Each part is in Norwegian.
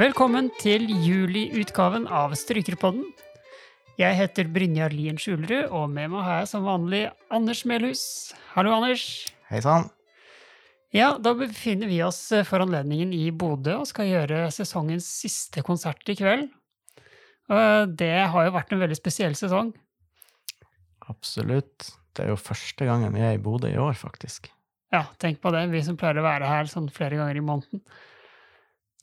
Velkommen til juliutgaven av Strykerpodden. Jeg heter Brynjar Lien Skjulerud, og med meg har jeg som vanlig Anders Melhus. Hallo, Anders. Hei sann. Ja, da befinner vi oss for anledningen i Bodø og skal gjøre sesongens siste konsert i kveld. Det har jo vært en veldig spesiell sesong. Absolutt. Det er jo første gangen vi er i Bodø i år, faktisk. Ja, tenk på det, vi som pleier å være her sånn flere ganger i måneden.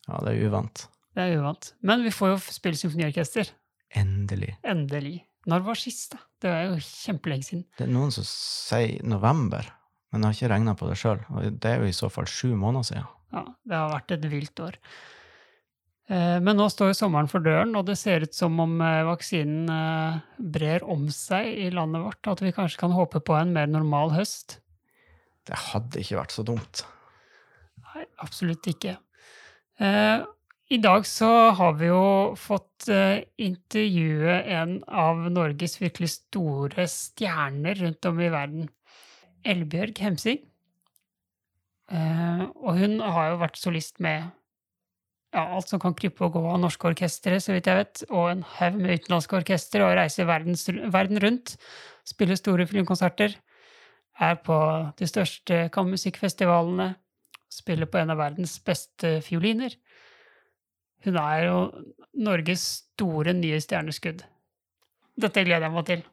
Ja, det er uvant. Det er uvant. Men vi får jo spille symfoniorkester. Endelig. Endelig. Når var sist, da? Det er jo kjempelenge siden. Det er noen som sier november, men jeg har ikke regna på det sjøl. Og det er jo i så fall sju måneder siden. Ja, det har vært et vilt år. Eh, Men nå står jo sommeren for døren, og det ser ut som om eh, vaksinen eh, brer om seg i landet vårt. At vi kanskje kan håpe på en mer normal høst. Det hadde ikke vært så dumt. Nei, absolutt ikke. Eh, I dag så har vi jo fått eh, intervjue en av Norges virkelig store stjerner rundt om i verden. Elbjørg Hemsing. Eh, og hun har jo vært solist med ja, alt som kan krype og gå av norske orkestre, så vidt jeg vet, og en haug med utenlandske orkestre, og reiser verdens, verden rundt. Spiller store filmkonserter. Er på de største kammermusikkfestivalene. Spiller på en av verdens beste fioliner. Hun er jo Norges store nye stjerneskudd. Dette gleder jeg meg til.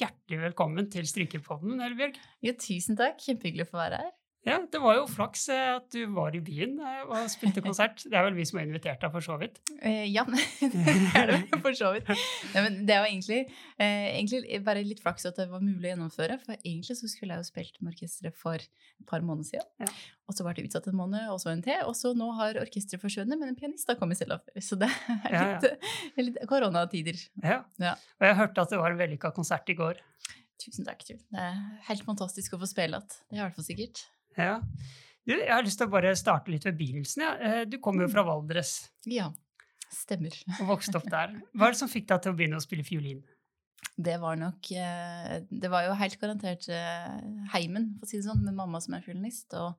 Hjertelig velkommen til Strykerpodden, Elbjørg. Jo, tusen takk. Kjempehyggelig å få være her. Ja, det var jo flaks eh, at du var i byen eh, og spilte konsert. Det er vel vi som har invitert deg, for så vidt. Eh, ja, det er det for så vidt. Nei, men det var egentlig, egentlig bare litt flaks at det var mulig å gjennomføre. For egentlig så skulle jeg jo spilt med orkesteret for et par måneder siden. Ja. Og så ble det utsatt en måned, og så en til. Og så nå har orkesteret forsvunnet, men en pianist har kommet selv før. Så det er Ja, litt, eh, litt koronatider. Ja. Ja. Og jeg hørte at det var en vellykka konsert i går. Tusen takk. Tusen. Det er helt fantastisk å få spille igjen. Det er i hvert fall sikkert. Ja. Du, jeg har lyst til å bare starte litt ved begynnelsen. Ja. Eh, Du kommer jo fra Valdres Ja, stemmer. og vokste opp der. Hva er det som fikk deg til å begynne å spille fiolin? Det var nok eh, Det var jo helt garantert eh, heimen, for å si det sånn, med mamma som er fiolinist. Og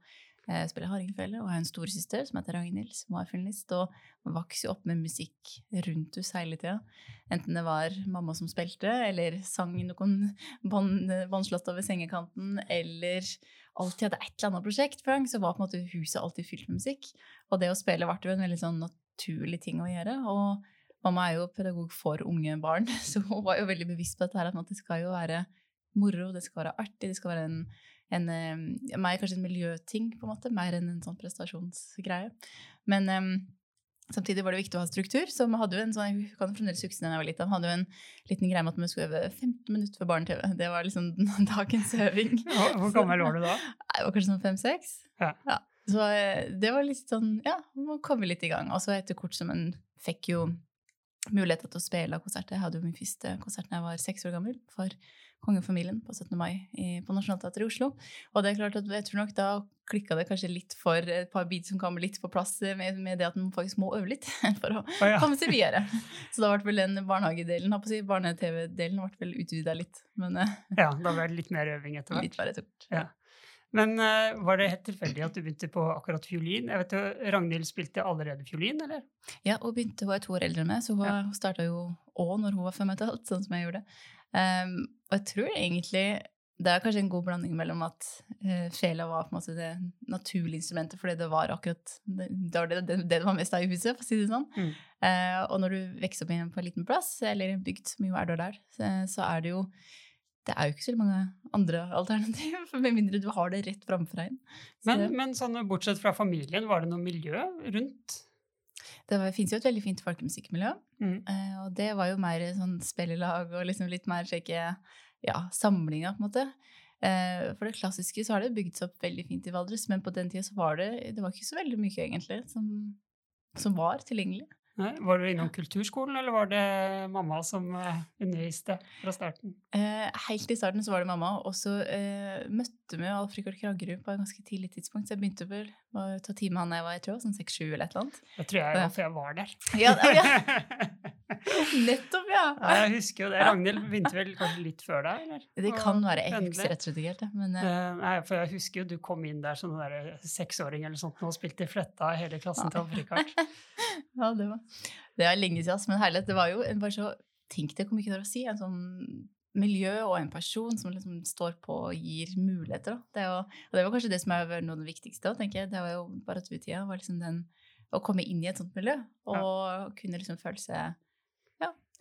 jeg spiller hardingfele. Og har en storesøster som heter Ragnhild, som er fiolinist. Og vokste jo opp med musikk rundt oss hele tida. Enten det var mamma som spilte, eller sang noen bånd- båndslåtter ved sengekanten, eller alltid hadde et eller annet prosjekt på så var på en måte huset alltid fylt med musikk. Og det å spille ble en veldig sånn naturlig ting å gjøre. og Mamma er jo pedagog for unge barn, så hun var jo veldig bevisst på dette her, at det skal jo være moro, det skal være artig, det skal være en, en eh, kanskje en miljøting, på en måte, mer enn en sånn prestasjonsgreie. Men eh, samtidig var det viktig å ha struktur, så vi hadde jo en sånn, jeg kan fremdeles huske jeg var liten, hadde jo en liten greie med at vi skulle øve 15 minutter for barne-TV. Det var liksom dagens øving. Hvor hvor gammel var du da? Jeg var kanskje sånn fem-seks. Ja. Så eh, det var litt sånn, ja, må komme litt i gang. Og så etter kort som en fikk jo mulighet til å spille konserter. Jeg hadde jo min første konsert da jeg var seks år gammel for kongefamilien på 17. mai i, på Nationaltheatret i Oslo. Og det er klart at jeg tror nok da klikka det kanskje litt for et par biter som kom litt på plass med, med det at man faktisk må øve litt for å oh, ja. komme seg videre. Så da ble vel den barnehagedelen, si, barne-TV-delen ble vel utvida litt. Men eh, ja, da ble det litt mer øving etter hvert. litt bare tort. Ja. Men uh, var det helt tilfeldig at du begynte på akkurat fiolin? Jeg vet jo, Ragnhild spilte allerede fiolin, eller? Ja, hun begynte, hun er to år eldre enn meg, så hun, Ja. starta jo òg når hun var fem og et halvt, sånn som jeg gjorde. Um, og jeg tror egentlig det er kanskje en god blanding mellom at uh, fela var på en måte det naturlige instrumentet, fordi det var akkurat det, det, var det, det, det var mest av i huset, for å si det sånn. Mm. Uh, og når du vokser opp igjen på en liten plass, eller en bygd som jo er der, så, så er det jo det er jo ikke så mange andre alternativ, med mindre du har det rett framfor deg. Men, men sånn, bortsett fra familien, var det noe miljø rundt? Det var- finnes jo et veldig fint folkemusikkmiljø. Mm. Eh, og det var jo mer sånn spillelag og liksom litt mer slike ja, samlinger, på en måte. Eh, for det klassiske så har det bygd seg opp veldig fint i Valdres, men på den tida så var det, det var ikke så veldig mye, egentlig, som, som var tilgjengelig. Var du innom kulturskolen, eller var det mamma som eh, underviste fra starten? Eh, helt i starten så var det mamma, og så eh, møtte vi Alfred Kragerud på et ganske tidlig tidspunkt. Så jeg begynte vel å ta time han jeg var jeg tror, sånn 6-7 eller et eller annet. Det tror jeg for jeg var der. Ja, ja. Nettopp, ja! Ja, jeg husker jo det. Ragnhild begynte vel kanskje litt før deg? eller? Det kan være. Jeg husker rett og slett ikke helt, jeg, men eh, Eh, Nei, for jeg husker jo du kom inn der som der seksåring eller sånt og spilte i fletta hele klassen til Afrikart. ja, det var Det er lenge siden, men herlighet. Det var jo en bare så Tenk det, kom ikke det å si. En sånn miljø og en person som liksom står på og gir muligheter. Det jo, og det var kanskje det som er noe av det viktigste. Tenker jeg. Det var jo bare at tida var liksom den å komme inn i et sånt miljø og kunne liksom føle seg ja,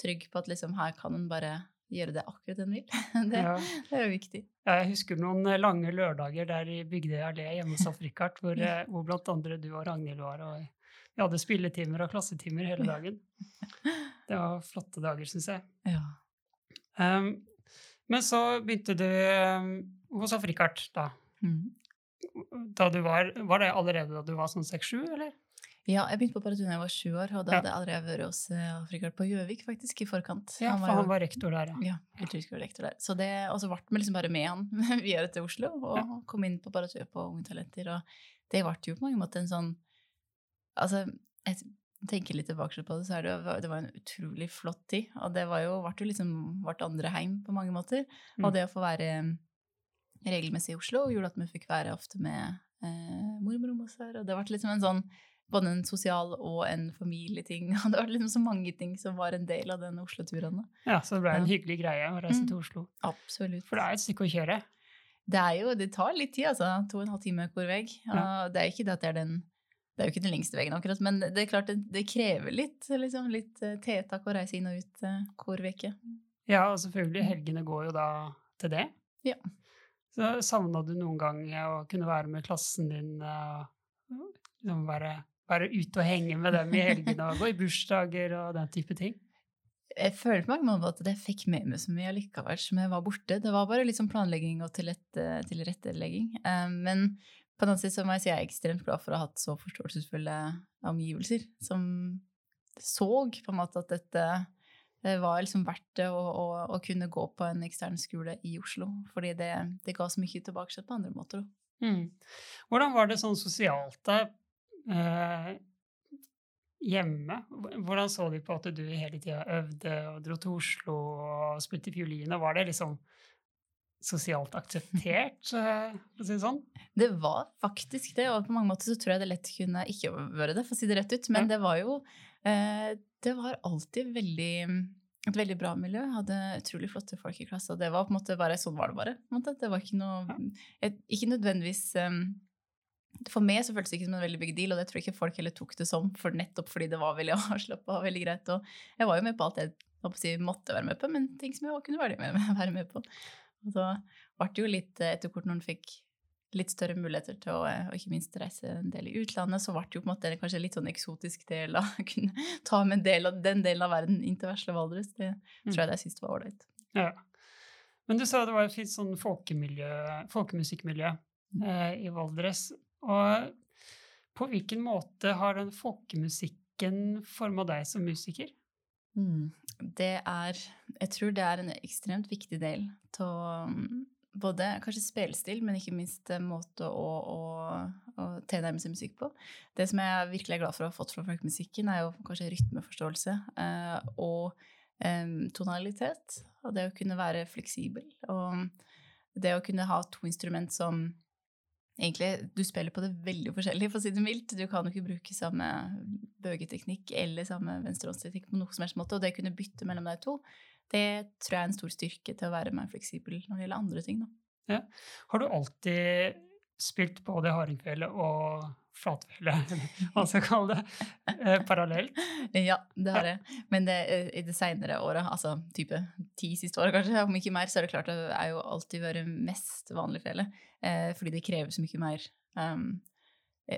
trygg på at liksom her kan en bare gjøre det akkurat en vil. Det, Ja. det er jo viktig. Ja, jeg husker noen eh, lange lørdager der i Bygdøy allé hjemme hos Afrikart, hvor, Ja. eh, hvor blant andre du og Ragnhild var. og Vi hadde spilletimer og klassetimer hele dagen. Det var flotte dager, syns jeg. Ja. Um, men så begynte du um, hos Afrikart, da. Mm. da du var, var det allerede da du var sånn seks-sju, eller? Ja, jeg begynte på Paratun da jeg var sju år, og da hadde jeg allerede vært hos Afrikart på Gjøvik, faktisk, i forkant. Ja, for jo- han var rektor der, ja. Ja, rektor der. Så det, og så ble vi liksom bare med han videre til Oslo, og Ja. kom inn på Paratøy på Unge Talenter, og det ble jo på mange måter en sånn Altså, jeg tenker litt tilbake på det, så er det, jo- det var en utrolig flott tid, og det var jo, ble jo liksom vårt andre heim på mange måter. Mm. Og det å få være regelmessig i Oslo gjorde at vi fikk være ofte med eh, mormor og morfar, og det ble liksom en sånn både en sosial og en familieting. Det var liksom så mange ting som var en del av den Oslo-turen. ja. Så det ble en Ja. hyggelig greie å reise Mm. til Oslo. Absolutt. For det er et stykke å kjøre. Det er jo, det tar litt tid, altså. To og en halv time hver vei. Ja. Det er ikke det at det er den det er jo ikke den lengste veien, akkurat, men det er klart det, det krever litt, liksom, litt eh, tiltak å reise inn og ut eh, hver uke. Ja, og selvfølgelig, helgene går jo da til det. Ja. Så savna du noen gang å kunne være med klassen din og liksom være, være ute og henge med dem i helgene og gå i bursdager og den type ting? Jeg føler på mange måter at jeg fikk med meg så mye allikevel som jeg var borte. Det var bare litt sånn planlegging og tilrettelegging. Eh, Men på den annen side så må jeg si jeg er ekstremt glad for å ha hatt så forståelsesfulle omgivelser, som så på en måte at dette det var liksom verdt det å, å, å kunne gå på en ekstern skole i Oslo. Fordi det, det ga så mye tilbake på andre måter. Mm. Hvordan var det sånn sosialt da? Eh, hjemme? Hvordan så de på at du hele tida øvde og dro til Oslo og spilte fiolin? Var det liksom sosialt akseptert, eh, for å si det sånn? Det var faktisk det, og på mange måter så tror jeg det lett kunne ikke være det, for å si det rett ut. Men Ja. det var jo eh, Det var alltid veldig et veldig bra miljø. Jeg hadde utrolig flotte folk i klassen. Det var på en måte bare sånn var det bare. Det var ikke noe Ikke nødvendigvis um, For meg så føltes det ikke som en veldig big deal, og det tror jeg ikke folk heller tok det som, for nettopp fordi det var veldig avslappa og veldig greit. Og jeg var jo med på alt jeg si, måtte være med på, men ting som jeg også kunne være med, være med på. Og så ble det jo litt eh, etter hvert når en fikk litt større muligheter til å, eh, og ikke minst reise en del i utlandet, så ble det jo på en måte kanskje litt sånn eksotisk del av å kunne ta med en del av den delen av verden inn til vesle Valdres. Det Mm. tror jeg det jeg syntes var ålreit. Ja. Men du sa det var et fint sånn folkemiljø, folkemusikkmiljø Mm. eh, i Valdres. Og på hvilken måte har den folkemusikken forma deg som musiker? Mm. Det er Jeg tror det er en ekstremt viktig del av både kanskje spillestil, men ikke minst måte å, å, å tilnærme seg musikk på. Det som jeg er virkelig glad for å ha fått fra folkemusikken, er jo kanskje rytmeforståelse eh, og eh, tonalitet. Og det å kunne være fleksibel. Og det å kunne ha to instrument som egentlig Du spiller på det veldig forskjellig, for å si det mildt. Du kan jo ikke bruke samme bøgeteknikk eller samme venstre-håndsteknikk på noe som helst måte. Og det å kunne bytte mellom de to, det tror jeg er en stor styrke til å være mer fleksibel når det gjelder andre ting. Da. Har du alltid spilt både hardingfele og flatfele, eller hva skal jeg kalle det, eh, parallelt? Ja, det har jeg. Men det, eh, i det seinere året, altså type ti siste året kanskje, om ikke mer, så er det klart at det er jo alltid vært mest vanlig fele. Eh, fordi det krever så mye mer um,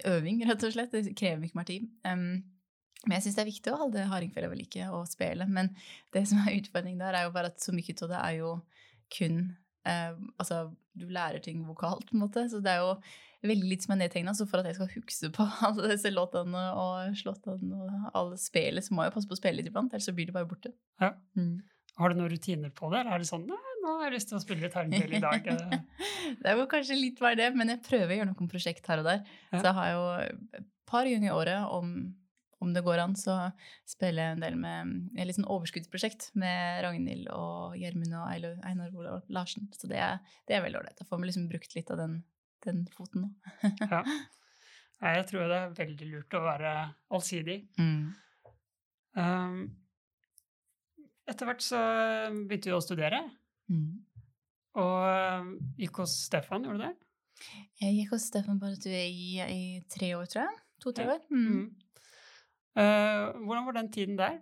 øving, rett og slett. Det krever mye mer tid. Um, men jeg syns det er viktig å holde hardingfele ved like og spille. Men det som er utfordringen der, er jo bare at så mye av det er jo kun eh, Altså, du lærer ting vokalt, på en måte. Så det er jo veldig litt som er nedtegna. Så for at jeg skal huske på alle disse låtene og slåttene og alle spillet, så må jeg passe på å spille litt iblant, ellers så blir det bare borte. Ja. Mm. Har du noen rutiner på det, eller er det sånn Nei, nå har jeg lyst til å spille litt hardingfele i dag. det er jo kanskje litt mer det, men jeg prøver å gjøre noen prosjekt her og der. Ja. Så jeg har jo et par ganger i året, om, om det går an, så spiller jeg en del med et litt sånn overskuddsprosjekt med Ragnhild og Gjermund og Einar Olav Larsen. Så det er, det er veldig ålreit. Da får vi liksom brukt litt av den, den foten nå. Ja. Jeg tror det er veldig lurt å være allsidig. Mm. Um, etter hvert så begynte vi å studere, Mm. og um, gikk hos Stefan, gjorde du det? Jeg gikk hos Stefan Barretue i, i tre år, tror jeg. To-tre år. Mm. Mm. Uh, hvordan var den tiden der?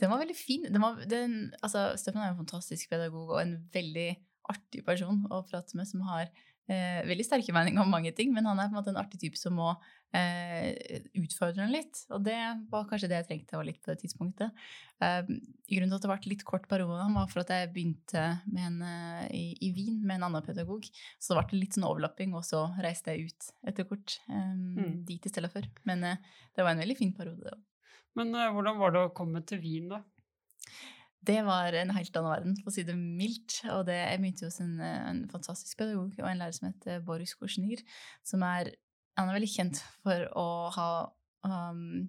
Den var veldig fin. Den var, den, altså, Stefan er en fantastisk pedagog og en veldig artig person å prate med, som har eh, veldig sterke meninger om mange ting, men han er på en måte en artig type som må eh, utfordre den litt. Og det var kanskje det jeg trengte var litt på det tidspunktet. Eh, grunnen til at det ble litt kort periode med var for at jeg begynte med en, eh, i, i Wien med en annen pedagog. Så det ble litt sånn overlapping, og så reiste jeg ut etter kort eh, Mm. dit i stedet for. Men eh, det var en veldig fin periode. Men hvordan var det å komme til Wien, da? Det var en helt annen verden, for å si det mildt. Og det, jeg begynte hos en, eh, en fantastisk pedagog og en lærer som heter Boris Korsenir, som er er veldig kjent for å ha um,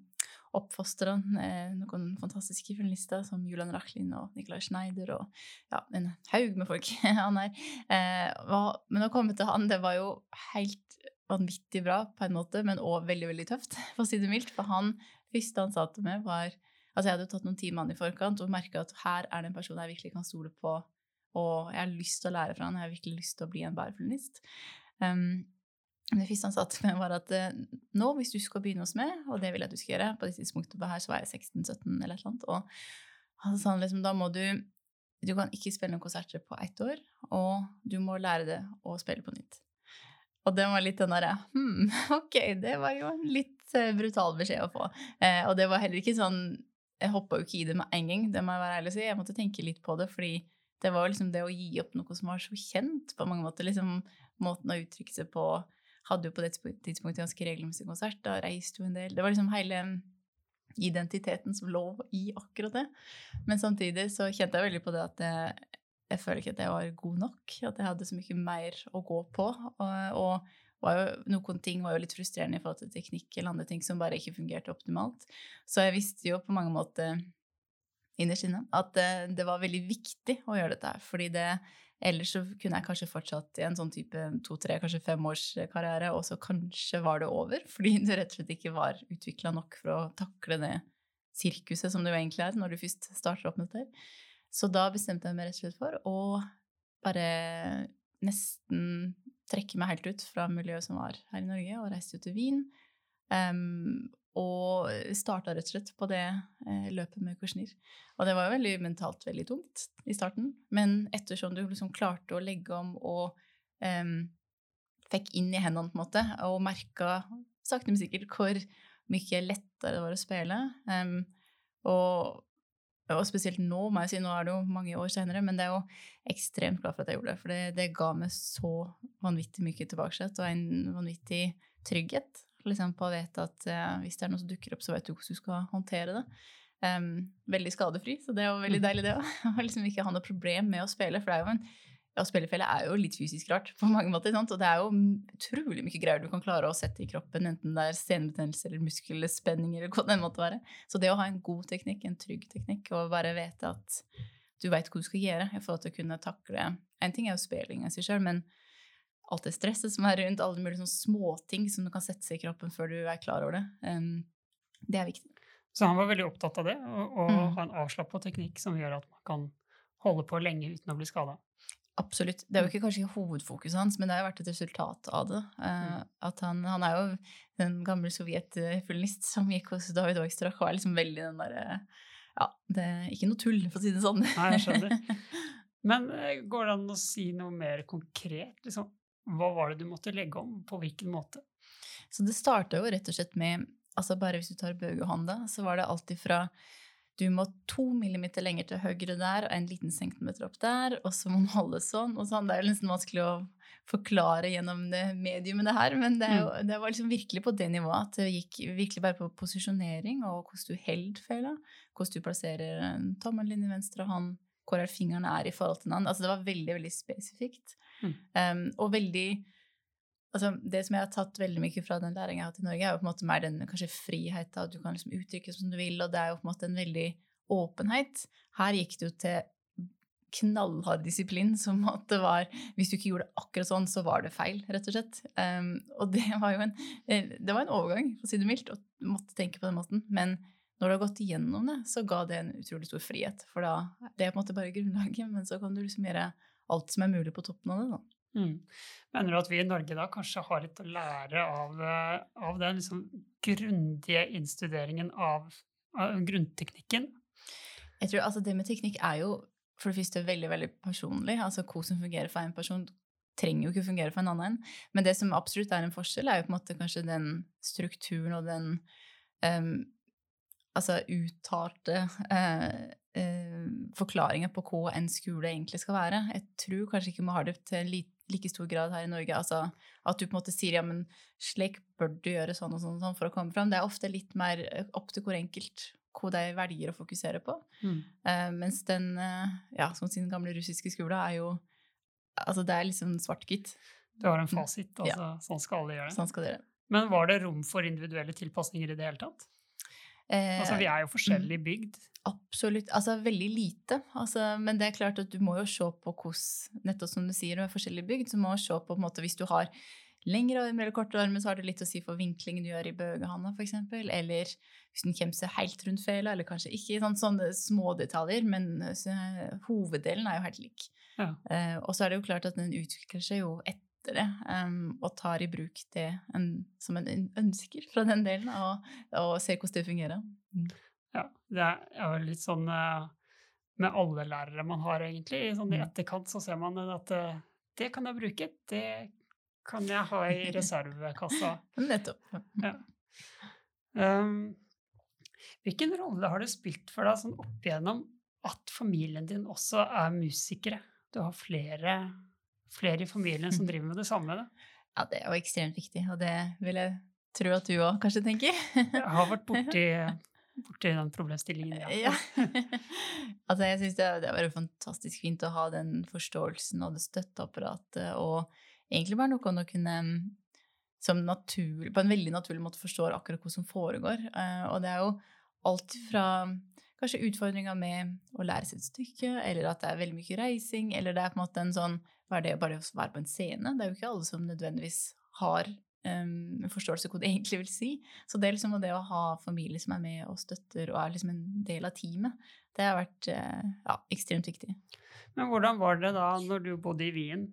oppfostra eh, noen fantastiske journalister som Julian Rachlin og Nicolai Schneider og ja, en haug med folk. han er. Eh, var, men å komme til han, det var jo helt vanvittig bra på en måte, men òg veldig, veldig tøft, for å si det mildt. For han første han sa til meg, var Altså, jeg hadde jo tatt noen timer an i forkant og merka at her er det en person jeg virkelig kan stole på, og jeg har lyst til å lære fra han, jeg har virkelig lyst til å bli en bærfeminist. Um, det første han sa til meg, var at eh, nå, hvis du skal begynne hos meg, og det vil jeg at du skal gjøre På det tidspunktet her så var jeg 16-17 eller et eller annet, og han sa liksom, da må du Du kan ikke spille noen konserter på ett år, og du må lære det å spille på nytt. Og det var litt den derre Hm, ok, det var jo en litt eh, brutal beskjed å få. Eh, og det var heller ikke sånn Jeg hoppa jo ikke i det med en gang, det må jeg være ærlig og si. Jeg måtte tenke litt på det, fordi det var liksom det å gi opp noe som var så kjent på mange måter. liksom Måten å uttrykke seg på Hadde jo på det tidspunktet ganske regelmessig konsert, da reiste jo en del. Det var liksom hele identiteten som lå i akkurat det. Men samtidig så kjente jeg veldig på det at jeg, jeg føler ikke at jeg var god nok. At jeg hadde så mye mer å gå på. Og, og var jo, noen ting var jo litt frustrerende i forhold til teknikk eller andre ting som bare ikke fungerte optimalt. Så jeg visste jo på mange måter innerst inne at det, det var veldig viktig å gjøre dette her. Fordi det, ellers så kunne jeg kanskje fortsatt i en sånn type to-tre, kanskje femårskarriere, og så kanskje var det over. Fordi du rett og slett ikke var utvikla nok for å takle det sirkuset som det jo egentlig er når du først starter opp med dette. Så da bestemte jeg meg rett og slett for å bare nesten trekke meg helt ut fra miljøet som var her i Norge, og reiste jo til Wien. Um, og starta rett og slett på det eh, løpet med Korsnir. Og det var jo veldig mentalt veldig tungt i starten, men ettersom du liksom klarte å legge om og um, fikk inn i hendene på en måte, og merka sakte, men sikkert hvor mye lettere det var å spille um, og, og spesielt nå, må jeg si, nå er det jo mange år senere, men det er jo ekstremt glad for at jeg gjorde det, for det, det ga meg så vanvittig mye tilbake, og en vanvittig trygghet liksom, på å vite at uh, hvis det er noe som dukker opp, så vet du hvordan du skal håndtere det. Um, veldig skadefri, så det jo veldig deilig, det òg. Liksom ikke ha noe problem med å spille, for det er jo en ja, spillefelle er jo litt fysisk rart på mange måter. Sant? Og det er jo utrolig mye greier du kan klare å sette i kroppen, enten det er senebetennelse eller muskelspenning eller hva det måtte være. Så det å ha en god teknikk, en trygg teknikk, og bare vite at du veit hva du skal gjøre i forhold til å kunne takle En ting er jo spilling i seg sjøl, men alt det stresset som er rundt, alle mulige sånne småting som du kan sette seg i kroppen før du er klar over det, em, det er viktig. Så han var veldig opptatt av det, og, og Mm. ha en avslappa teknikk som gjør at man kan holde på lenge uten å bli skada. Absolutt. Det er jo ikke kanskje hovedfokuset hans, men det har jo vært et resultat av det. Eh, at han, han er jo den gamle sovjetfeminist som gikk hos David Oistrakh og er liksom veldig den derre Ja, det er ikke noe tull, for å si det sånn. Nei, jeg skjønner. Men eh, går det an å si noe mer konkret? Liksom? Hva var det du måtte legge om? På hvilken måte? Så det starta jo rett og slett med altså Bare hvis du tar Bøge og han, da, så var det alltid fra du må to millimeter lenger til høyre der og en liten centimeter opp der, og så må du holde sånn og sånn. Det er jo nesten vanskelig å forklare gjennom det mediumet, det her, men det, jo, det var liksom virkelig på det nivået at det gikk virkelig bare på posisjonering og hvordan du holder fela, hvordan du plasserer en tommelen din i venstre hånd, hvor fingrene er i forhold til den andre. Altså det var veldig, veldig spesifikt. Mm. Um, og veldig altså, det som jeg har tatt veldig mye fra den læringen jeg har hatt i Norge, er jo på en måte mer den kanskje friheten, at du kan liksom uttrykke som du vil, og det er jo på en måte en veldig åpenhet. Her gikk det jo til knallhard disiplin, som at det var Hvis du ikke gjorde det akkurat sånn, så var det feil, rett og slett. Um, og det var jo en, det var en overgang, for å si det mildt, å måtte tenke på den måten. Men når du har gått igjennom det, så ga det en utrolig stor frihet. For da det er på en måte bare grunnlaget, men så kan du liksom gjøre alt som er mulig på toppen av det. da. Mm. Mener du at vi i Norge da kanskje har litt å lære av, eh, av den liksom grundige innstuderingen av, av grunnteknikken? Jeg tror altså Det med teknikk er jo for det første veldig veldig personlig. altså Hva som fungerer for en person, trenger jo ikke fungere for en annen. Men det som absolutt er en forskjell, er jo på en måte kanskje den strukturen og den um, altså uttalte uh, uh, forklaringa på hva en skole egentlig skal være. Jeg tror kanskje ikke vi har det til like stor grad her i Norge. altså At du på en måte sier ja, men slik bør du gjøre sånn og sånn, og sånn for å komme fram. Det er ofte litt mer opp til hvor enkelt hva de velger å fokusere på. Mm. Uh, mens den, uh, ja, som sin gamle russiske skole, er jo Altså, det er liksom svart-hvitt. Du har en fasit, altså. Ja. Sånn skal alle gjøre det. Sånn skal det gjøre. Men var det rom for individuelle tilpasninger i det hele tatt? Eh, altså, vi er jo forskjellig mm. bygd. Absolutt. Altså veldig lite. Altså, men det er klart at du må jo se på hvordan Nettopp som du sier, du er forskjellig bygd, så må du se på, på en måte, hvis du har lengre armer eller kortere armer, så har det litt å si for vinklingen du gjør i bøgehanda, f.eks. Eller hvis den kommer seg helt rundt fela, eller kanskje ikke. Sånne, sånne små detaljer, men så, hoveddelen er jo helt lik. Ja. Uh, og så er det jo klart at den utvikler seg jo etter det, um, og tar i bruk det en, som en ønsker fra den delen, og, og ser hvordan det fungerer. Mm. Ja, det er jo litt sånn uh, med alle lærere man har, egentlig. Sånn I mm. etterkant så ser man at uh, det kan jeg bruke, det kan jeg ha i reservekassa. Nettopp. Ja. Um, hvilken rolle har det spilt for deg sånn opp igjennom at familien din også er musikere? Du har flere, flere i familien som driver med det samme? Da. Ja, det er jo ekstremt viktig, og det vil jeg tro at du òg kanskje tenker. jeg har vært borti, borti den problemstillingen, ja. ja. altså, jeg syns det, det har vært fantastisk fint å ha den forståelsen og det støtteapparatet og egentlig bare noe å kunne som naturlig, på en veldig naturlig måte forstår akkurat hva som foregår. Uh, og det er jo alt fra kanskje utfordringer med å lære seg et stykke, eller at det er veldig mye reising, eller det er på en måte en sånn Hva er det bare å være på en scene? Det er jo ikke alle som nødvendigvis har um, forståelse av hva det egentlig vil si. Så det liksom det å ha familie som er med og støtter og er liksom en del av teamet, det har vært uh, ja, ekstremt viktig. Men hvordan var det da når du bodde i Wien?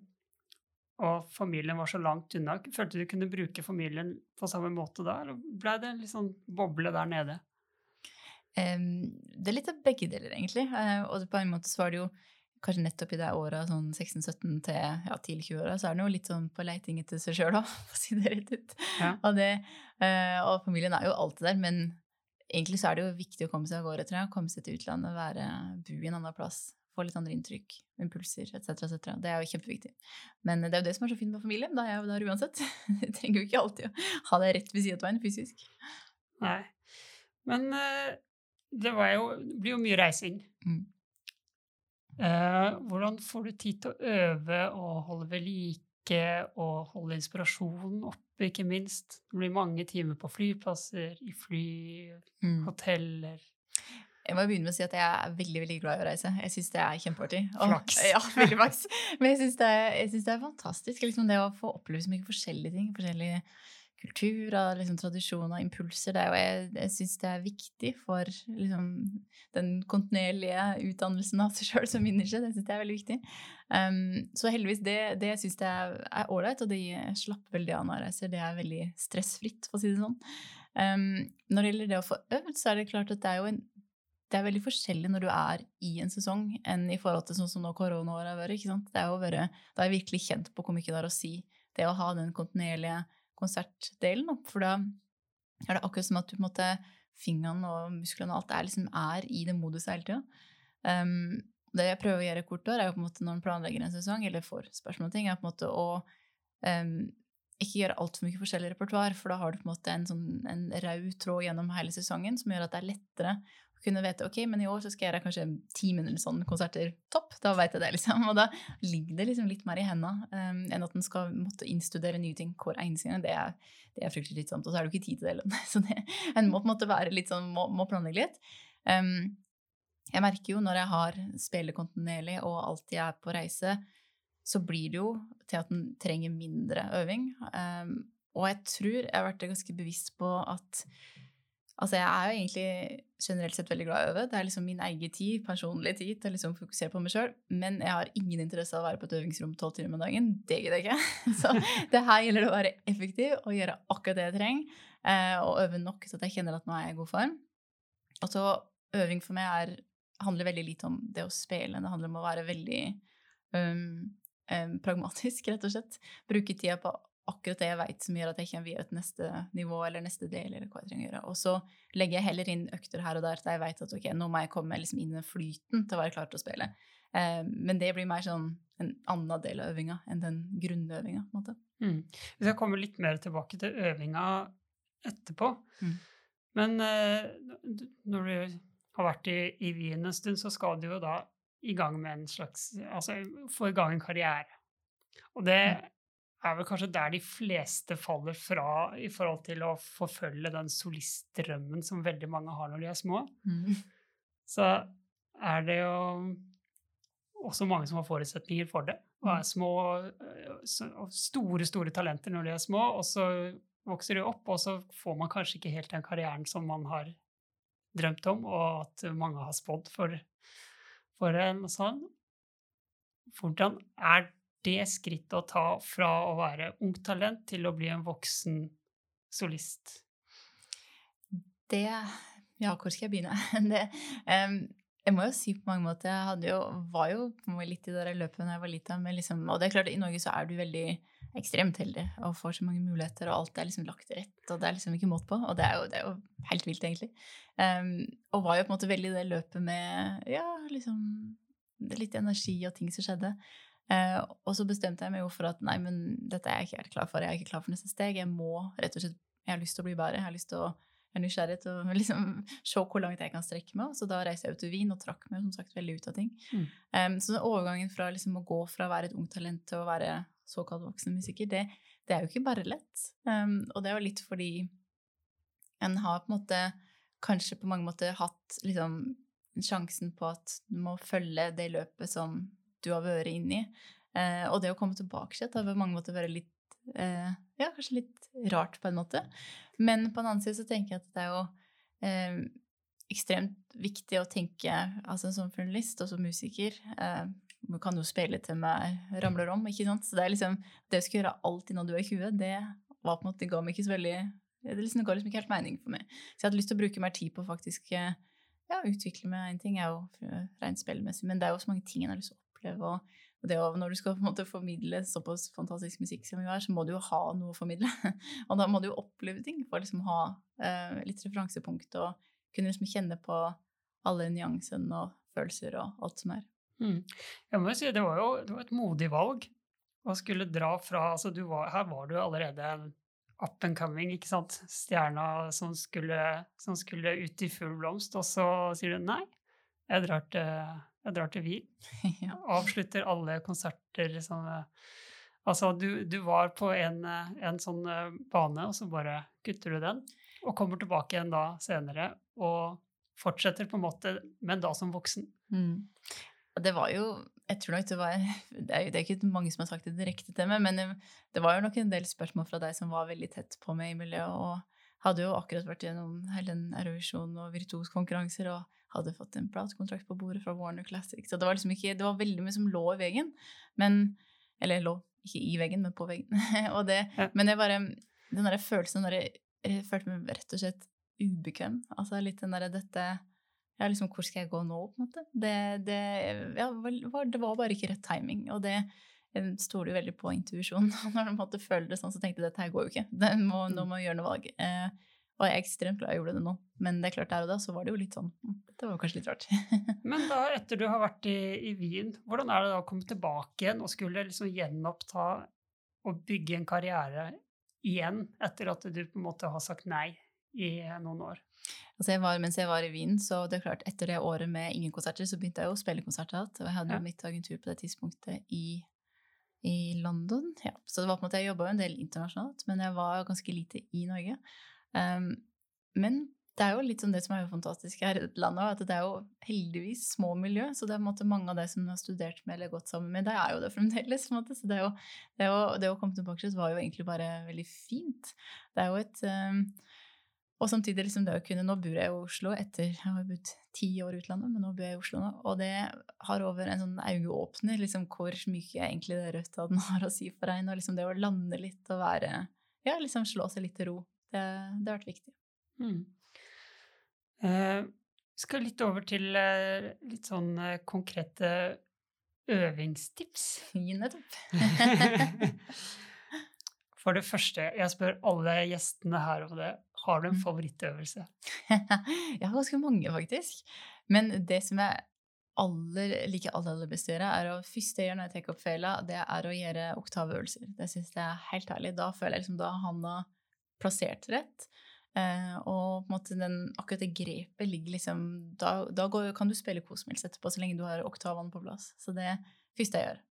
og familien var så langt unna. Følte du kunne bruke familien på samme måte da, eller ble det en litt sånn boble der nede? Um, det er litt av begge deler, egentlig. Uh, og på en måte så var det jo kanskje nettopp i det året, sånn 16-17 til ja, tidlig 20-åra, så er det jo litt sånn på leiting etter seg sjøl òg, for å si det rett ut. Ja. Og, det, uh, og, familien er jo alltid der, men egentlig så er det jo viktig å komme seg av gårde, tror jeg. Komme seg til utlandet, være, bo i en annen plass få litt andre inntrykk, impulser etc. Et Det er jo kjempeviktig. Men det er jo det som er så fint med familien. Da er jeg jo der uansett. Jeg trenger jo ikke alltid å ha det rett ved siden av veien fysisk. Nei. Men uh, det, jo, det, blir jo mye reising. Mm. Uh, hvordan får du tid til å øve og holde ved like og holde inspirasjonen oppe, ikke minst? Det blir mange timer på flyplasser, i fly, mm. hoteller jeg må begynne med å si at jeg er veldig veldig glad i å reise. Jeg syns det er kjempeartig. Flaks. Ja, veldig flaks. Men jeg syns det, det, er fantastisk liksom det å få oppleve så mye forskjellige ting. Forskjellige kulturer, liksom, tradisjoner, impulser. Det er jo, jeg jeg syns det er viktig for liksom, den kontinuerlige utdannelsen av seg sjøl som menneske. Det syns jeg er veldig viktig. Um, så heldigvis, det, det jeg er ålreit, og det slapper veldig av når jeg reiser, det er veldig stressfritt, for å si det sånn. Um, når det gjelder det å få øvd, så er det klart at det er jo en det er veldig forskjellig når du er i en sesong, enn i forhold til sånn som nå koronaåret har vært. ikke sant? Det er jo vært, Da har jeg virkelig kjent på hvor mye det har å si, det å ha den kontinuerlige konsertdelen. For da er det akkurat som at du på en måte, fingrene og musklene og alt er, liksom, er i det moduset hele tida. Um, det jeg prøver å gjøre kort år, er jo på en måte når en planlegger en sesong, eller får spørsmål om ting, er på en måte å um, ikke gjøre altfor mye forskjellig repertoar, for da har du på en måte en, sånn, en rød tråd gjennom hele sesongen som gjør at det er lettere kunne vite ok, men i år så skal jeg gjøre kanskje ti minutter sånn konserter topp. Da vet jeg det, liksom. Og da ligger det liksom litt mer i hendene um, enn at en skal måtte innstudere nye ting hver eneste gang. Det er, det er fryktelig slitsomt. Og så er det jo ikke tid til det heller. Så en må på en måte være litt sånn, må, må planlegge litt. Um, jeg merker jo når jeg har spiller kontinuerlig og alltid er på reise, så blir det jo til at en trenger mindre øving. Um, og jeg tror jeg har vært ganske bevisst på at Altså, jeg er jo egentlig generelt sett veldig glad i å øve. Det er liksom min egen tid, personlig tid, til å liksom fokusere på meg sjøl. Men jeg har ingen interesse av å være på et øvingsrom tolv timer om dagen. Det gidder jeg ikke. Så det her gjelder det å være effektiv og gjøre akkurat det jeg trenger. Eh, og øve nok så at jeg kjenner at nå er jeg i god form. Og så øving for meg er, handler veldig lite om det å spille. Det handler om å være veldig um, um, pragmatisk, rett og slett. Bruke tida på akkurat det jeg vet som gjør at jeg kommer videre til neste nivå eller neste del. eller hva jeg trenger å gjøre. Og så legger jeg heller inn økter her og der der jeg vet at ok, nå må jeg komme liksom inn i flyten til å være klar til å spille. Eh, men det blir mer sånn en annen del av øvinga enn den grunnøvinga. på en måte. Mm. Vi skal komme litt mer tilbake til øvinga etterpå. Mm. Men eh, når du har vært i, i Wien en stund, så skal du jo da i gang med en slags Altså få i gang en karriere. Og det Mm. Er vel kanskje der de fleste faller fra i forhold til å forfølge den solistdrømmen som veldig mange har når de er små. Mm. Så er det jo også mange som har forutsetninger for det. Og er små, øh, og store, store talenter når de er små, og så vokser de opp, og så får man kanskje ikke helt den karrieren som man har drømt om, og at mange har spådd for, for en sånn. Hvordan er det skrittet å ta fra å være ungt talent til å bli en voksen solist? Det Ja, hvor skal jeg begynne? Det, um, jeg må jo si på mange måter Jeg jo, var jo litt i det løpet da jeg var lita, liksom, og det er klart, i Norge så er du veldig ekstremt heldig og får så mange muligheter, og alt er liksom lagt til rett. Og det er liksom ikke måte på. Og det er jo, det er jo helt vilt, egentlig. Um, og var jo på en måte veldig i det løpet med ja, liksom litt energi og ting som skjedde. Eh, og så bestemte jeg meg jo for at nei, men dette er jeg ikke helt klar for. Jeg er ikke klar for neste steg. Jeg må rett og slett Jeg har lyst til å bli bedre. Jeg har lyst til å jeg er nysgjerrig til å liksom, se hvor langt jeg kan strekke meg. Så da reiste jeg ut til Wien og trakk meg som sagt veldig ut av ting. Mm. Um, så overgangen fra liksom, å gå fra å være et ungt talent til å være såkalt voksen musiker, det, det er jo ikke bare lett. Um, og det er jo litt fordi en har på en måte kanskje på mange måter hatt liksom, sjansen på at du må følge det løpet som du har vært inni. Eh, og det å komme tilbake til det har på mange måter vært litt eh, Ja, kanskje litt rart på en måte. Men på en annen side så tenker jeg at det er jo eh, ekstremt viktig å tenke altså som journalist og som musiker eh, Man kan jo spille til meg ramler om, ikke sant? Så det er liksom Det å skulle gjøre alltid når du er 20, det var på en måte, det ga meg ikke så veldig det, liksom, det ga liksom ikke helt mening for meg. Så jeg hadde lyst til å bruke mer tid på faktisk eh, ja, utvikle meg. En ting er jo eh, rent spillmessig, men det er jo så mange ting en har lyst til å oppleve. og og det, når du skal måte formidle såpass fantastisk musikk som vi har, så må du jo ha noe å formidle. og da må du jo oppleve ting for å liksom ha eh, litt referansepunkt og kunne liksom kjenne på alle nyansene og følelser og alt som er. Mm. Jeg må jo si, det var jo det var et modig valg å skulle dra fra altså var, Her var du allerede en up and coming, ikke sant? Stjerna som skulle, som skulle ut i full blomst, og så sier du nei, jeg drar til, jeg drar til Wien. ja. Avslutter alle konserter som eh, Altså, du, du var på en, eh, en sånn eh, bane, og så bare kutter du den. Og kommer tilbake igjen da senere og fortsetter på en måte, men da som voksen. Mm. Det var jo Jeg tror nok det var Det er, det er ikke mange som har sagt det direkte til meg, men det, var jo nok en del spørsmål fra deg som var veldig tett på meg i miljøet, og hadde jo akkurat vært gjennom hele den Eurovision og virtuoskonkurranser og hadde fått en platekontrakt på bordet fra Warner Classic. Så det var liksom ikke Det var veldig mye som lå i veggen. Men Eller lå ikke i veggen, men på veggen. det, Ja. Men det bare Den der følelsen derre Jeg følte meg rett og slett ubekvem. Altså litt den derre dette ja, liksom, hvor skal jeg gå nå, på en måte? Det, det, ja, var, det var bare ikke rett timing, og det stoler jo veldig på intuisjon. Når du måtte føle det sånn, så tenkte jeg dette her går jo ikke. Det må, nå må jeg gjøre noe valg. Eh, og jeg er ekstremt glad jeg gjorde det nå. Men det er klart der og da så var det jo litt sånn Det var kanskje litt rart. Men da, etter du har vært i, i Wien, hvordan er det da å komme tilbake igjen og skulle liksom gjenoppta og bygge en karriere igjen etter at du på en måte har sagt nei i noen år. Altså jeg var, mens jeg var i Wien, så det er klart, etter det året med ingen konserter, så begynte jeg å spille konserter igjen. Og jeg hadde Ja. jo mitt agentur på det tidspunktet i, i London. Ja. Så det var på en måte, jeg jobba jo en del internasjonalt, men jeg var ganske lite i Norge. Um, men det er jo litt sånn det som er jo fantastisk her i dette landet, at det er jo heldigvis små miljø. Så det er måte mange av de som har studert med eller gått sammen med, det er jo det fremdeles. Så det, jo, det, jo, det å komme tilbake var jo egentlig bare veldig fint. Det er jo et um, og samtidig liksom det å kunne Nå bor jeg i Oslo etter Jeg har bodd ti år i utlandet, men nå bor jeg i Oslo nå. Og det har over en sånn øyeåpner liksom hvor mye egentlig det Rødtaden har å si for en. Og liksom det å lande litt og være Ja, liksom slå seg litt til ro. Det, det har vært viktig. Mm. Eh, skal litt over til eh, litt sånn eh, konkrete øvingstips. Nettopp. For det første, jeg spør alle gjestene her om det. Har du en Mm. favorittøvelse? jeg har ganske mange, faktisk. Men det som jeg aller, liker aller, aller best å gjøre, er å første jeg gjør når jeg tar opp fela, det er å gjøre oktavøvelser. Det syns jeg er helt herlig. Da føler jeg liksom da han har plassert rett. Eh, og på en måte den, akkurat det grepet ligger liksom Da, da går, kan du spille helst etterpå, så lenge du har oktavene på plass. Så det er det første jeg gjør.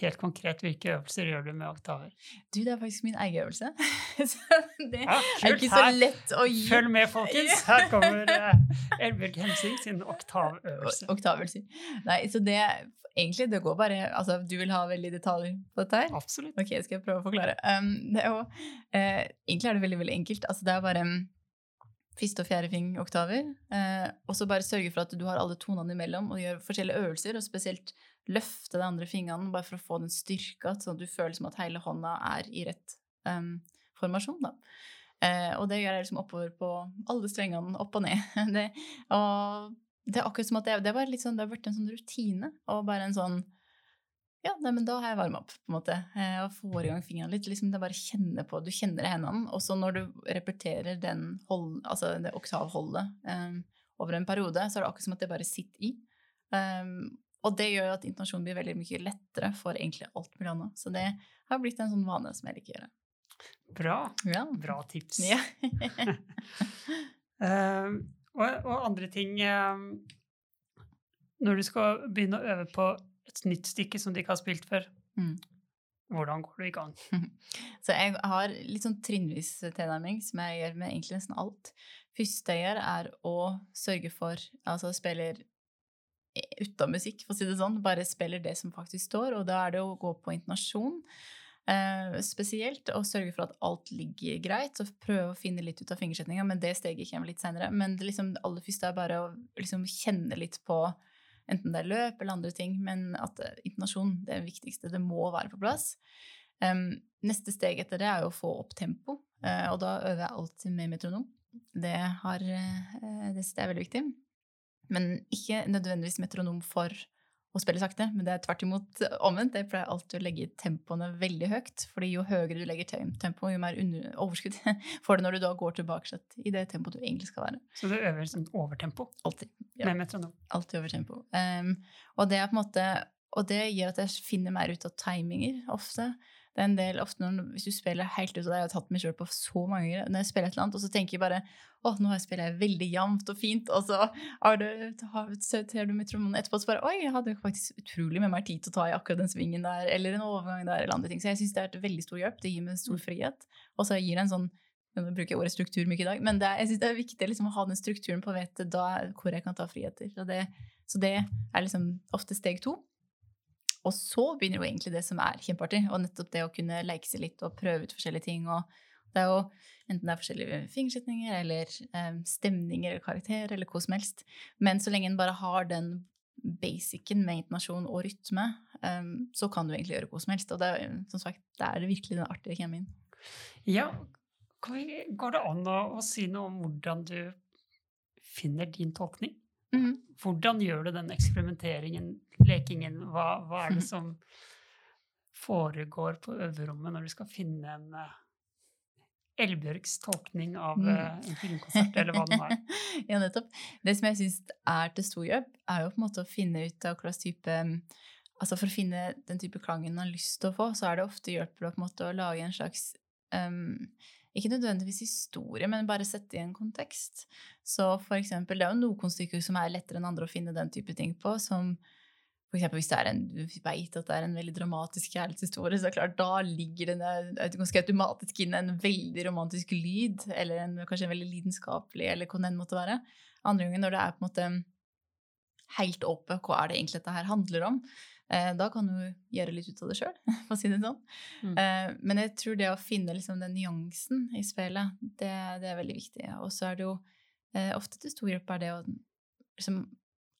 Helt konkret, hvilke øvelser gjør du med oktaver? Du, det er faktisk min egen øvelse. så det Ja, er ikke så lett å gi. Følg med, folkens! Her kommer uh, Elbjørg Hemsing sin oktavøvelse. Oktavøvelse. Nei, så det Egentlig, det går bare Altså, du vil ha veldig detaljer på dette her? Absolutt. Ok, skal jeg prøve å forklare. Um, det er jo, uh, egentlig er det veldig veldig enkelt. Altså, det er bare um, første og fjerde fing oktaver. Eh, og så bare sørge for at du har alle tonene imellom, og gjør forskjellige øvelser. Og spesielt løfte de andre fingrene bare for å få den styrka, sånn at du føler som at hele hånda er i rett um, formasjon. da. Eh, og det gjør jeg liksom oppover på alle strengene, opp og ned. det, og det er akkurat som at det, det var litt sånn, det har vært en sånn rutine, og bare en sånn ja, nei, men da har jeg varma opp, på en måte. Eh, Og får i gang fingrene litt. Liksom det bare kjenne på, Du kjenner hendene. Og så når du repeterer den hold, altså det oktavholdet um, over en periode, så er det akkurat som at det bare sitter i. Um, og det gjør at intonasjonen blir veldig mye lettere for egentlig alt mulig annet. Så det har blitt en sånn vane som jeg liker å gjøre. Bra. Ja. Bra tips. Ja. uh, og, og andre ting uh, Når du skal begynne å øve på et nytt stykke som du ikke har spilt før, Mm. hvordan går du i gang? Så jeg har litt sånn trinnvis tilnærming, som jeg gjør med egentlig nesten alt. Første jeg gjør, er å sørge for Altså spiller uten musikk, for å si det sånn. Bare spiller det som faktisk står, og da er det å gå på intonasjon. Eh, spesielt og sørge for at alt ligger greit, og prøve å finne litt ut av fingersetninga, men det steget kommer litt seinere. Men det, liksom, aller første er bare å liksom, kjenne litt på enten det er løp eller andre ting, men at eh, intonasjon det er det viktigste. Det må være på plass. Um, neste steg etter det er jo å få opp tempo, uh, og da øver jeg alltid med metronom. Det, har, uh, det synes jeg er veldig viktig. Men ikke nødvendigvis metronom for å spille sakte, men det er tvert imot omvendt. Jeg pleier alltid å legge tempoene veldig høyt, fordi jo høyere du legger tempoet, tempo, jo mer overskudd får du når du da går tilbake i det tempoet du egentlig skal være. Så du øver sånn overtempo Alltid. Ja. med metronom. Alltid over tempo. Um, og det er på en måte og det gjør at jeg finner mer ut av timinger ofte. Det er en del ofte når, Hvis du spiller helt ut, av og jeg har tatt meg sjøl på så mange ganger, når jeg spiller et eller annet, og så tenker jeg bare å, nå har jeg spiller jeg veldig jevnt og fint, og så har du, har, ser du metronomen etterpå, så bare oi, jeg hadde faktisk utrolig med mer tid til å ta i akkurat den svingen der, eller en overgang der, eller andre ting. Så jeg syns det er et veldig stor hjelp. Det gir meg stor frihet. Og så gir det en sånn nå bruker jeg ordet struktur mye i dag, men det er, jeg synes det er viktig liksom, å ha den strukturen på å vite da, hvor jeg kan ta friheter. Så det, så det er liksom ofte steg to. Og så begynner jo egentlig det som er kjempeartig, og nettopp det å kunne leke seg litt og prøve ut forskjellige ting. og det er jo enten det er forskjellige fingersetninger eller um, stemninger eller karakterer eller hva som helst. Men så lenge en bare har den basicen med intonasjon og rytme, um, så kan du egentlig gjøre hva som helst. Og det er, som sagt, det er virkelig den artige kjemien. Ja, går det an å, å si noe om hvordan du finner din tolkning? Mhm. Hvordan gjør du den eksperimenteringen, lekingen? Hva, hva er det som foregår på øverrommet når du skal finne en uh, Elbjørgs tolkning av Mm. uh, en filmkonsert, eller hva det er? ja, nettopp. Det som jeg syns er til stor jobb, er jo på en måte å finne ut av hva slags type Altså For å finne den type klangen man har lyst til å få, så er det ofte hjelp å lage en slags um, ikke nødvendigvis historie, men bare sette i en kontekst. Så for eksempel, det er jo noen stykker som er lettere enn andre å finne den type ting på, som for eksempel hvis en, du vet at det er en veldig dramatisk kjærlighetshistorie, så klart, da ligger det ganske automatisk inn en veldig romantisk lyd, eller en, kanskje en veldig lidenskapelig, eller hva den måtte være. Andre ganger når det er på en måte helt åpent hva er det egentlig dette her handler om, Eh, da kan du gjøre litt ut av det sjøl, for å si det sånn. Mm. Eh, men jeg tror det å finne liksom den nyansen i spillet, det, det, er veldig viktig. Og så er det jo eh, ofte til stor hjelp er det å liksom,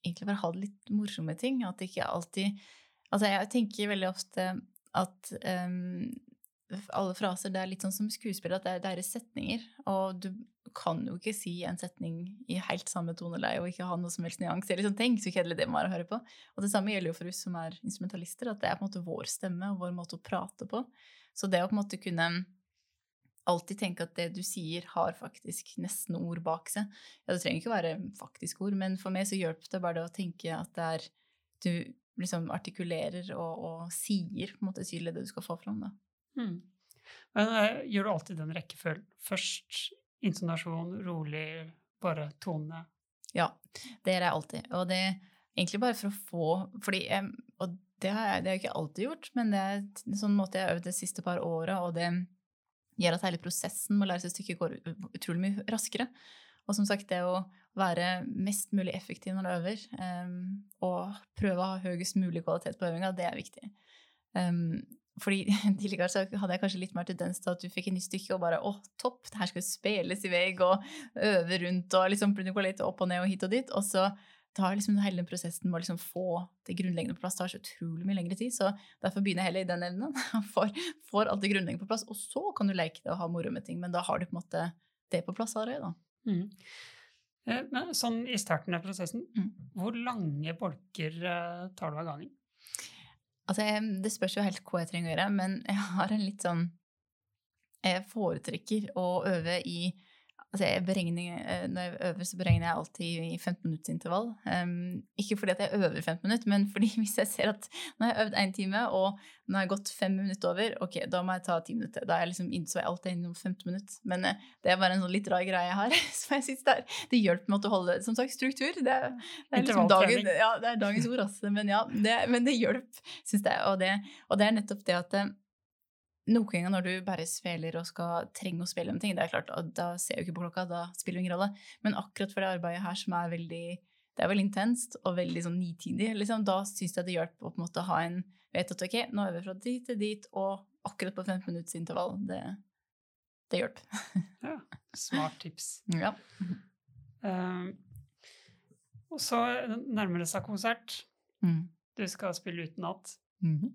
egentlig bare ha det litt morsomme ting. At det ikke alltid Altså, jeg tenker veldig ofte at um, alle fraser det er litt sånn som skuespill, at det er deres setninger. Og du kan jo ikke si en setning i helt samme toneleie og ikke ha noe som helst nyanse. sånn, tenk så kjedelig det må være å høre på. Og det samme gjelder jo for oss som er instrumentalister, at det er på en måte vår stemme og vår måte å prate på. Så det å på en måte kunne alltid tenke at det du sier, har faktisk nesten ord bak seg. Ja, det trenger ikke å være faktisk ord, men for meg så hjelper det bare det å tenke at det er du liksom artikulerer og, og sier på en måte tydelig det du skal få fram. da. Mm. Men uh, gjør du alltid den rekkefølgen? Først intonasjon, rolig, bare tone? Ja, det gjør jeg alltid. Og det er egentlig bare for å få fordi um, Og det har jeg, det har jeg ikke alltid gjort, men det er en sånn måte jeg har øvd de siste par åra, og det gjør at hele prosessen med å lære seg stykket går utrolig mye raskere. Og som sagt, det å være mest mulig effektiv når du øver, um, og prøve å ha høyest mulig kvalitet på øvinga, det er viktig. Um, fordi Tidligere så hadde jeg kanskje litt mer tendens til at du fikk et nytt stykke og bare 'Å, topp! Det her skal spilles i vei', og øve rundt og liksom gå litt opp og ned og hit og dit. Og så tar liksom hele den prosessen med å liksom få det grunnleggende på plass tar så utrolig mye lengre tid. Så derfor begynner jeg heller i den evnen. Får, får alt det grunnleggende på plass, og så kan du leke det og ha moro med ting. Men da har du på en måte det på plass allerede. Mm. Eh, men sånn i starten av prosessen, mm. hvor lange bolker eh, tar du av gangen? Altså, det spørs jo helt hva jeg trenger å gjøre, men jeg har en litt sånn Jeg foretrekker å øve i Altså, jeg eh, når jeg øver, så beregner jeg alltid i 15-minuttsintervall. Um, ikke fordi at jeg øver 15 minutter, men fordi hvis jeg ser at nå har jeg øvd én time, og nå har jeg gått fem minutter over, ok, da må jeg ta ti minutter. Da er jeg liksom innså jeg alltid innom 15 minutter. Men uh, det er bare en sånn litt rar greie jeg har. som jeg synes det, er, det hjelper meg å holde som sagt, struktur. Det, er, det er liksom dagen, ja, det er dagens ord, altså. Men ja, det, men det hjelper, syns jeg. Og det, og det er nettopp det at uh, noen ganger når du bare sveler og skal trenge å spille om ting, det er klart, da ser jeg jo ikke på klokka, da spiller det ingen rolle. Men akkurat for det arbeidet her som er veldig det er veldig intenst og veldig sånn nitidig, liksom, da syns jeg det hjelper å på en måte ha en vet at ok, nå øver vi fra dit til dit, og akkurat på 15 minutts intervall. Det, det hjelper. ja, smart tips. Ja. Um, og så nærmer det seg konsert. Mm. Du skal spille utenat. Mm -hmm.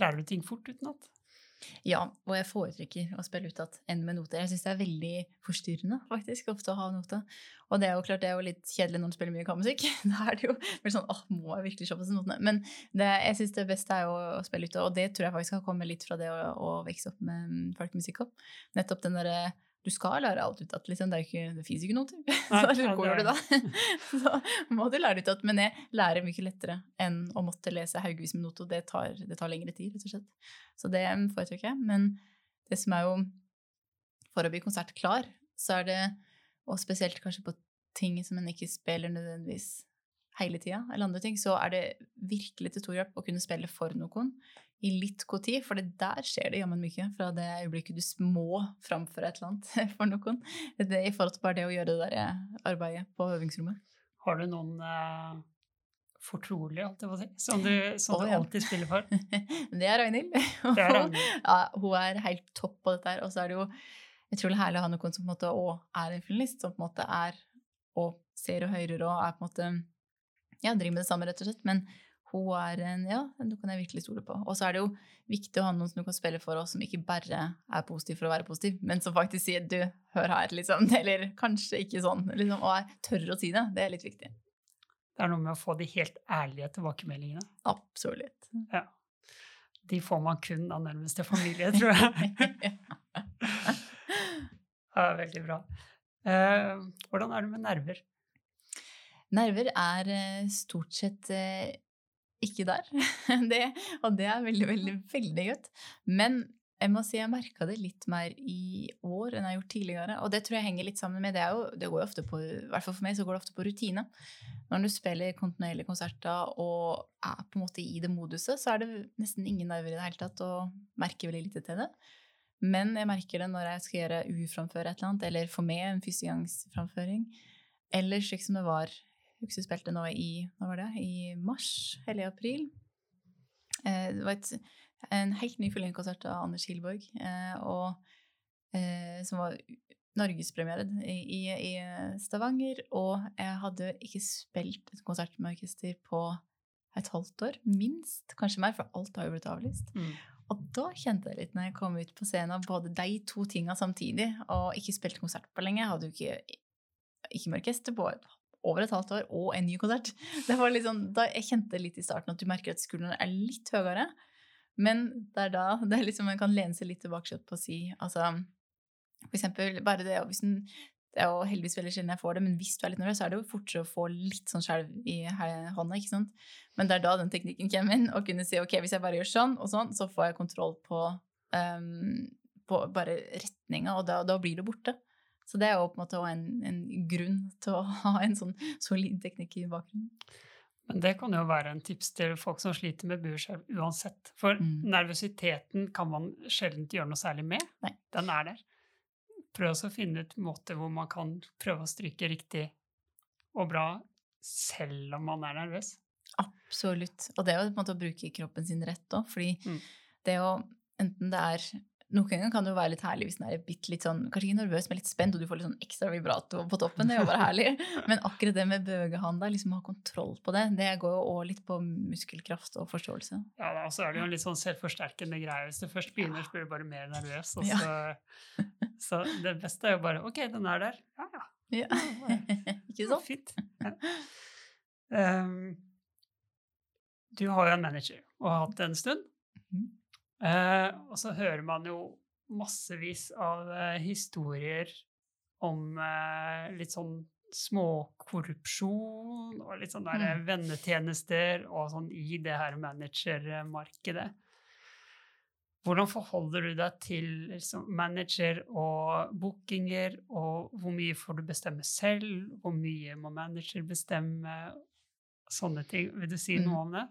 Lærer du ting fort utenat? Ja, og jeg foretrekker å spille utad enn med noter. Jeg syns det er veldig forstyrrende faktisk, ofte å ha noter. Og det er jo klart det er jo litt kjedelig når du spiller mye kammermusikk. Da er det jo blir sånn åh, må jeg virkelig se på disse notene? Men det, jeg syns det beste er jo å spille ute, og det tror jeg faktisk har kommet litt fra det å, å vokse opp med mm, folkemusikk. Nettopp den derre du skal lære alt ut at liksom, det, ikke, det fins ikke noter. så hvor gjør du da? så må du lære det ut at, Men jeg lærer mye lettere enn å måtte lese haugevis med noter. Det tar, det tar lengre tid, rett og slett. Så det foretrekker jeg. Men det som er jo For å bli konsertklar, så er det, og spesielt kanskje på ting som en ikke spiller nødvendigvis hele tida, eller andre ting, så er det virkelig til stor hjelp å kunne spille for noen i litt god tid, for der skjer det jammen mye fra det øyeblikket du må framføre et eller annet for noen, det, i forhold til bare det å gjøre det der eh, arbeidet på øvingsrommet. Har du noen uh, fortrolige, alt jeg må si, som du, som oh, du alltid spiller for? det er Ragnhild. ja, hun er helt topp på dette her. Og så er det jo utrolig herlig å ha noen som på en måte òg er en filmist, som på en måte er og ser og hører og er på en måte ja, driver med det samme, rett og slett. Men hun er en Ja, du kan jeg virkelig stole på. Og så er det jo viktig å ha noen som du kan spille for oss, som ikke bare er positiv for å være positiv, men som faktisk sier 'du, hør her', liksom. Eller kanskje ikke sånn. Liksom, og tør å si det. Det er litt viktig. Det er noe med å få de helt ærlige tilbakemeldingene. Absolutt. Ja. De får man kun av nærmeste familie, tror jeg. ja, veldig bra. Eh, hvordan er det med nerver? Nerver er eh, stort sett eh, ikke der. Det, og det er veldig, veldig, veldig godt. Men jeg må si jeg merka det litt mer i år enn jeg har gjort tidligere. Og det tror jeg henger litt sammen med det, jo, det går jo ofte på, i hvert fall for meg så går det ofte på rutine. Når du spiller kontinuerlige konserter og er på en måte i det moduset, så er det nesten ingen nerver i det hele tatt, og merker veldig lite til det. Men jeg merker det når jeg skal gjøre uframføre et eller annet, eller få med en førstegangsframføring. Eller slik som det var Jeg spilte nå i, hva var det, i mars eller i april. Eh, det var et, en helt ny fullengdekonsert av Anders Hilborg, eh, og, eh, som var norgespremiere i, i Stavanger. Og jeg hadde ikke spilt et konsert med orkester på et halvt år, minst. Kanskje mer, for alt har jo blitt avlyst. Mm. Og da kjente jeg litt når jeg kom ut på scenen, både de to tinga samtidig, og ikke spilt konsert på lenge. Jeg hadde jo ikke, ikke med orkester på et, over et halvt år, og en ny konsert. Det var litt sånn, da Jeg kjente litt i starten at du merker at skuldrene er litt høyere. Men det er da det er liksom, man kan lene seg litt tilbake på å si altså, For eksempel bare det hvis en, Det er jo heldigvis veldig sjelden jeg får det, men hvis du er litt nervøs, så er det jo fortere å få litt sånn skjelv i hånda. ikke sant? Men det er da den teknikken kommer inn, å kunne si ok, hvis jeg bare gjør sånn og sånn, så får jeg kontroll på, um, på bare retninga, og da, da blir det borte. Så det er jo på en måte òg en, en grunn til å ha en sånn solid teknikk i bakgrunnen. Men det kan jo være en tips til folk som sliter med buerskjelv uansett. For Mm. nervøsiteten kan man sjelden gjøre noe særlig med. Nei. Den er der. Prøv også å finne ut måter hvor man kan prøve å stryke riktig og bra selv om man er nervøs. Absolutt. Og det er jo på en måte å bruke kroppen sin rett òg, fordi Mm. det å Enten det er Noen ganger kan det jo være litt herlig hvis den er bitte litt sånn, kanskje ikke nervøs, men litt spent, og du får litt sånn ekstra vibrato på toppen. Det er jo bare herlig. Men akkurat det med bøgehanda, liksom å ha kontroll på det, det går jo òg litt på muskelkraft og forståelse. Ja, da, så er det jo en litt sånn selvforsterkende greie. Hvis du først begynner, så blir du bare mer nervøs. Og Ja. så, så det beste er jo bare Ok, den er der. Ja, ja. Ja. ikke sant? Fint. Ja. Um, du har jo en manager, og har hatt det en stund. Eh, og så hører man jo massevis av eh, historier om eh, litt sånn småkorrupsjon og litt sånn der Mm. vennetjenester og sånn i det her managermarkedet. Hvordan forholder du deg til liksom, manager og bookinger, og hvor mye får du bestemme selv? Hvor mye må manager bestemme? Sånne ting. Vil du si Mm. noe om det?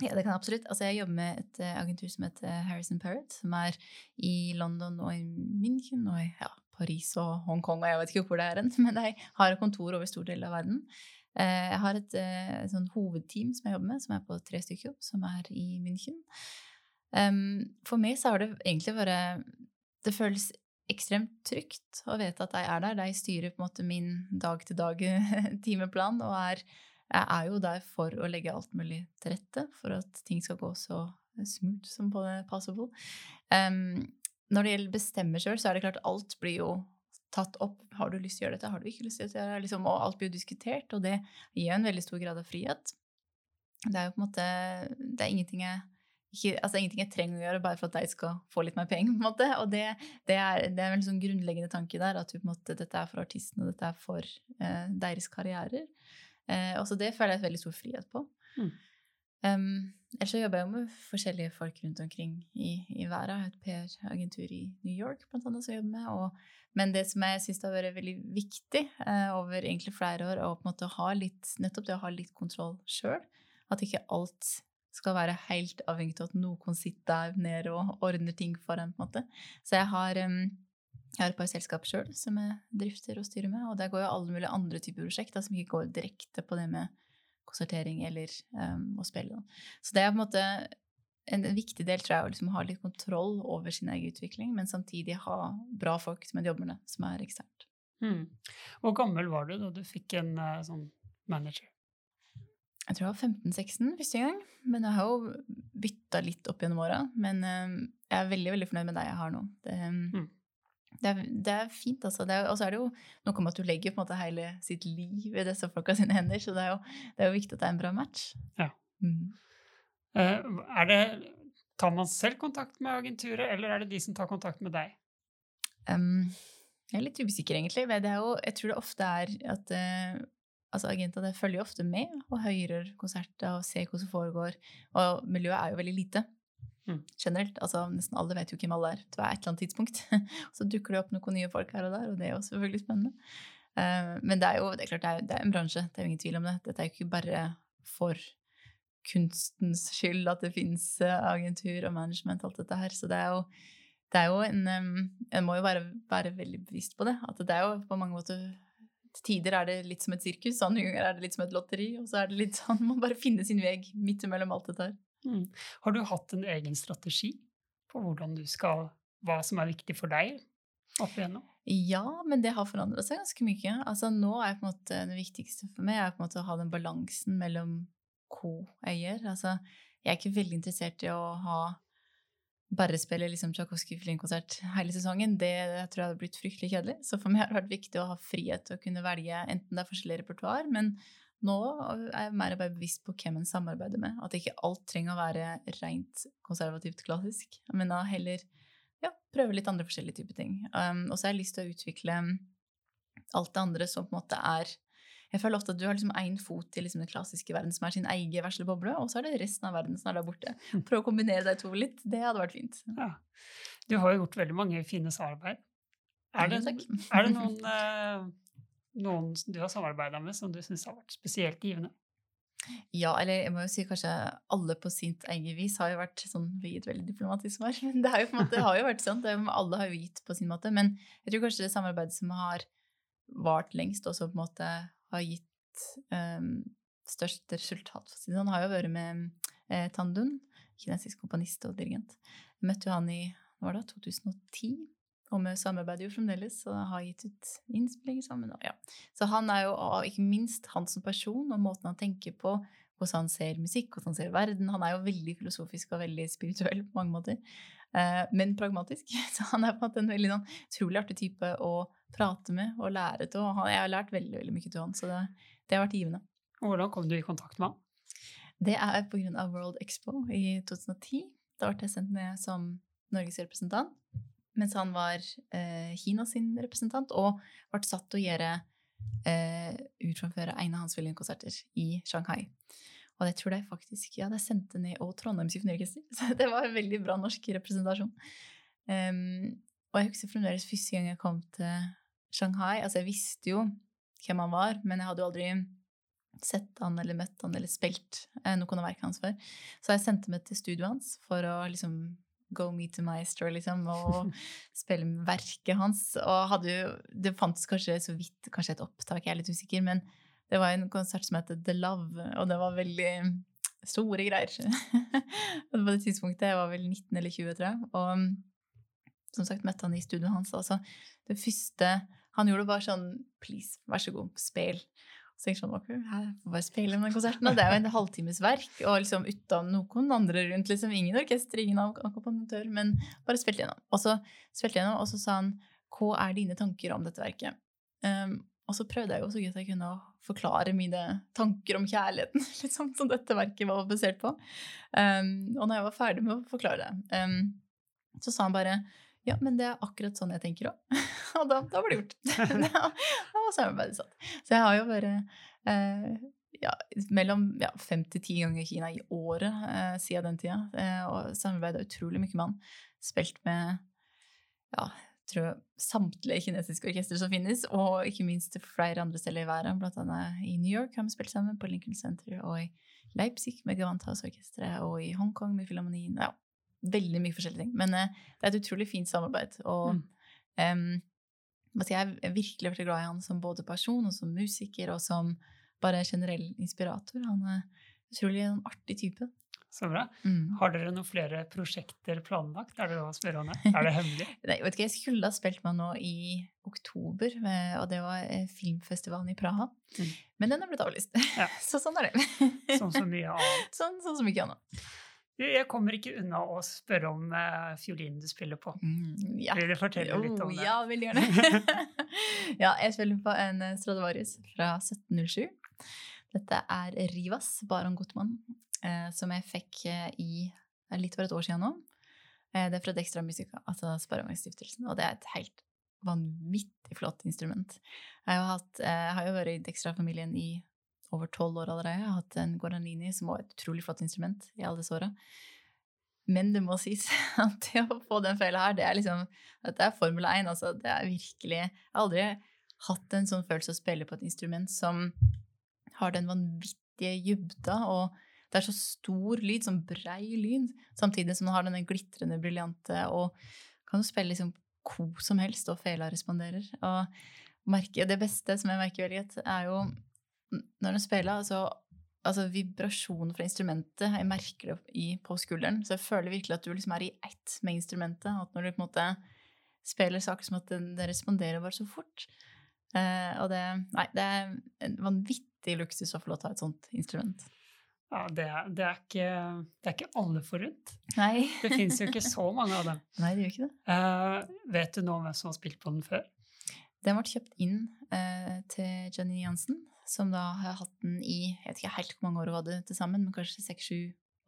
Ja, det kan jeg absolutt. Altså, jeg jobber med et eh, agentur som heter Harrison Parrot, som er i London og i München og i ja, Paris og Hongkong, og jeg vet ikke hvor det er hen, men de har et kontor over stor del av verden. Eh, Jeg har et, eh, et sånn hovedteam som jeg jobber med, som er på tre stykker, som er i München. For meg så har det egentlig vært Det føles ekstremt trygt å vite at de er der. De styrer på en måte min dag-til-dag-timeplan og er jeg er jo der for å legge alt mulig til rette for at ting skal gå så smooth som både possible. Um, når det gjelder bestemmer sjøl, så er det klart alt blir jo tatt opp. Har du lyst til å gjøre dette? Har du ikke lyst til å gjøre det? Liksom, og alt blir jo diskutert, og det gir en veldig stor grad av frihet. Det er jo på en måte Det er ingenting jeg ikke, altså ingenting jeg trenger å gjøre bare for at de skal få litt mer penger. på en måte, Og det, det, er, det er en sånn grunnleggende tanke der, at måte, dette er for artistene, og dette er for eh, deres karrierer. Eh, også det føler jeg et veldig stor frihet på. Mm. Um, ellers så jobber jeg jo med forskjellige folk rundt omkring i, i verden. Jeg har et PR-agentur i New York blant annet, som jeg jobber med. Og, men det som jeg syns har vært veldig viktig eh, over egentlig flere år, er å på en måte ha litt, nettopp det å ha litt kontroll sjøl. At ikke alt skal være helt avhengig av at noen sitter der nede og ordner ting for en. på en måte. Så jeg har, um, jeg har et par selskap sjøl som jeg drifter og styrer med, og der går jo alle mulige andre typer prosjekter som ikke går direkte på det med konsertering eller um, å spille. Så det er på en måte en viktig del, tror jeg, å liksom ha litt kontroll over sin egen utvikling, men samtidig ha bra folk som er jobber med, som er eksternt. Mm. Hvor gammel var du da du fikk en uh, sånn manager? Jeg tror jeg var 15-16 første gang, men jeg har jo bytta litt opp gjennom åra. Men um, jeg er veldig veldig fornøyd med deg jeg har nå. Det, um, Mm. Det, er, det er fint, altså. Det og så er det jo noe med at du legger på en måte hele sitt liv i disse folka sine hender, så det er jo, det er jo viktig at det er en bra match. Ja. Mm. Eh, er det, tar man selv kontakt med agenturet, eller er det de som tar kontakt med deg? Um, jeg er litt usikker, egentlig. Det jo, jeg tror det ofte er at uh, altså agenter følger ofte med og hører konserter og ser hva som foregår. Og miljøet er jo veldig lite. Mm. Generelt. altså Nesten alle vet jo hvem alle er til et eller annet tidspunkt. Så dukker det opp noen nye folk her og der, og det er jo selvfølgelig spennende. Eh, men det er jo det er klart, det er, det er en bransje, det er jo ingen tvil om det. Dette er jo ikke bare for kunstens skyld at det fins agentur og management og alt dette her. Så det er jo, det er jo en En må jo være, være veldig bevisst på det. At det er jo på mange måter til tider er det litt som et sirkus, andre ganger er det litt som et lotteri. Og så er det litt sånn, man bare finne sin vei midt imellom alt dette her. Mm. Har du hatt en egen strategi på hvordan du skal, hva som er viktig for deg opp igjennom? Ja, men det har forandra seg ganske mye. Altså nå er på en måte Det viktigste for meg er på en måte å ha den balansen mellom co-eier. Altså, jeg er ikke veldig interessert i å ha bare spille liksom Tsjajkovskij-filmkonsert hele sesongen. Det jeg tror jeg hadde blitt fryktelig kjedelig. Så for meg har det vært viktig å ha frihet til å kunne velge enten det er forskjellig repertoar, men nå er jeg mer bare bevisst på hvem en samarbeider med. At ikke alt trenger å være rent konservativt klassisk. Men da heller ja, prøve litt andre forskjellige typer ting. Um, og så har jeg lyst til å utvikle alt det andre som på en måte er jeg føler ofte at du har liksom én fot i liksom den klassiske verden, som er sin egen vesle boble, og så er det resten av verden som er der borte. Prøve å kombinere de to litt, det hadde vært fint. Ja. Du har jo gjort veldig mange fine samarbeid. Er det, er det noen, noen du har samarbeida med som du syns har vært spesielt givende? Ja, eller jeg må jo si kanskje alle på sitt eget vis har jo vært sånn Vi har gitt veldig diplomatisk svar, men det jo, måte, har jo vært sånn. alle har jo gitt på sin måte. Men jeg tror kanskje det samarbeidet som har vart lengst, også på en måte har gitt um, størst resultat. For å si det sånn, har jo vært med eh, Tandun, kinesisk komponist og dirigent. Jeg møtte jo han i hva var det, 2010, og vi samarbeider jo fremdeles og har gitt ut innspillinger sammen. Og, ja. Så han er jo ikke minst han som person og måten han tenker på, hvordan han ser musikk, hvordan han ser verden. Han er jo veldig filosofisk og veldig spirituell på mange måter, eh, men pragmatisk. Så han er på en måte en veldig sånn, utrolig artig type å prate med og lære til. Og jeg har lært veldig, veldig mye til han, så det, det har vært givende. Hvordan kom du i kontakt med han? Det er på grunn av World Expo i 2010. Da ble jeg sendt ned som Norges representant, mens han var eh, sin representant, og ble satt til å gjøre eh, utframføre en av hans filmkonserter i Shanghai. Og det tror jeg faktisk Ja, det sendte ned og Trondheim Symfoniorkester. Så det var en veldig bra norsk representasjon. Um, og jeg husker fremdeles første gang jeg kom til Shanghai. Altså, jeg visste jo hvem han var, men jeg hadde jo aldri sett han eller møtt han eller spilt eh, noen av verkene hans før. Så jeg sendte meg til studioet hans for å liksom go meet the maestro, liksom, og spille med verket hans. Og hadde jo Det fantes kanskje så vidt kanskje et opptak, jeg er litt usikker, men det var en konsert som het The Love, og det var veldig store greier. på det tidspunktet jeg var vel 19 eller 20, tror jeg. Og som sagt møtte han i studioet hans. Altså, det første Han gjorde bare sånn Please, vær så god, spill. Så jeg sånn, ok, jeg får bare spille med den konserten. Og det er jo en halvtimes verk, og liksom uten noen andre rundt. liksom Ingen orkester, ingen akkompagnatør, men bare spilte gjennom. Og så spilte gjennom, og så sa han hva er dine tanker om dette verket? Um, og så prøvde jeg jo så godt jeg kunne å forklare mine tanker om kjærligheten, liksom, som dette verket var basert på. Um, og når jeg var ferdig med å forklare det, um, så sa han bare ja, men det er akkurat sånn jeg tenker òg. og da, da var det gjort. da, var samarbeidet satt. Så jeg har jo vært eh, ja, mellom ja, fem til ti ganger Kina i året eh, siden den tida. Eh, og samarbeida utrolig mye med han. Spilt med ja, tror jeg, samtlige kinesiske orkestre som finnes, og ikke minst flere andre steder i verden. Blant annet i New York har vi spilt sammen, på Lincoln Center, og i Leipzig med Gewandhausorkesteret, og i Hongkong med Filharmonien. Ja, veldig mye forskjellige ting. Men uh, det er et utrolig fint samarbeid. Og mm. um, jeg er virkelig veldig glad i han som både person og som musiker og som bare generell inspirator. Han er utrolig en artig type. Så bra. Mm. Har dere noen flere prosjekter planlagt? Er det lov å spørre om det? Er det hemmelig? Nei, vet ikke, Jeg skulle ha spilt meg nå i oktober, eh, og det var eh, filmfestivalen i Praha. Mm. Men den er blitt avlyst. Ja. Så sånn er det. Som mye annet. Sånn, sånn som mye annet. Jeg kommer ikke unna å spørre om uh, fiolinen du spiller på. Mm, ja. Vil du fortelle oh, litt om det? Ja, veldig gjerne. ja, jeg spiller på en eh, Stradivarius fra 1707. Dette er Rivas, Baron Gottmann, eh, som jeg fikk eh, i litt over et år siden nå. Eh, det er fra Dextra Musica, altså Sparebankstiftelsen, og det er et helt vanvittig flott instrument. Jeg har, hatt, eh, jeg har jo vært i Dextra-familien i over tolv år allerede. Jeg har hatt en Guaranini, som var et utrolig flott instrument i alle disse åra. Men det må sies at det å få den fela her, det er liksom Dette er Formel 1. Altså, det er virkelig Jeg har aldri hatt en sånn følelse å spille på et instrument som har den vanvittige dybda, og det er så stor lyd, sånn brei lyd, samtidig som den har denne glitrende, briljante, og kan jo spille liksom hvor som helst, og fela responderer. Og merke, det beste som jeg merker veldig godt, er jo når hun spiller, altså altså vibrasjonen fra instrumentet. Jeg merker det i, på skulderen. Så jeg føler virkelig at du liksom er i ett med instrumentet. At når du på en måte spiller saker som at det, det responderer bare så fort. Eh, og det, nei, det er en vanvittig luksus å få lov til å ha et sånt instrument. Ja, det er, det er, ikke, det er ikke alle forunt. Nei. Det fins jo ikke så mange av dem. Nei, det gjør ikke det. Eh, vet du noe om hvem som har spilt på den før? Den ble kjøpt inn eh, til Jenny Jansen, som da har hatt den i jeg vet ikke helt hvor mange år hun hadde til sammen, men kanskje seks, sju,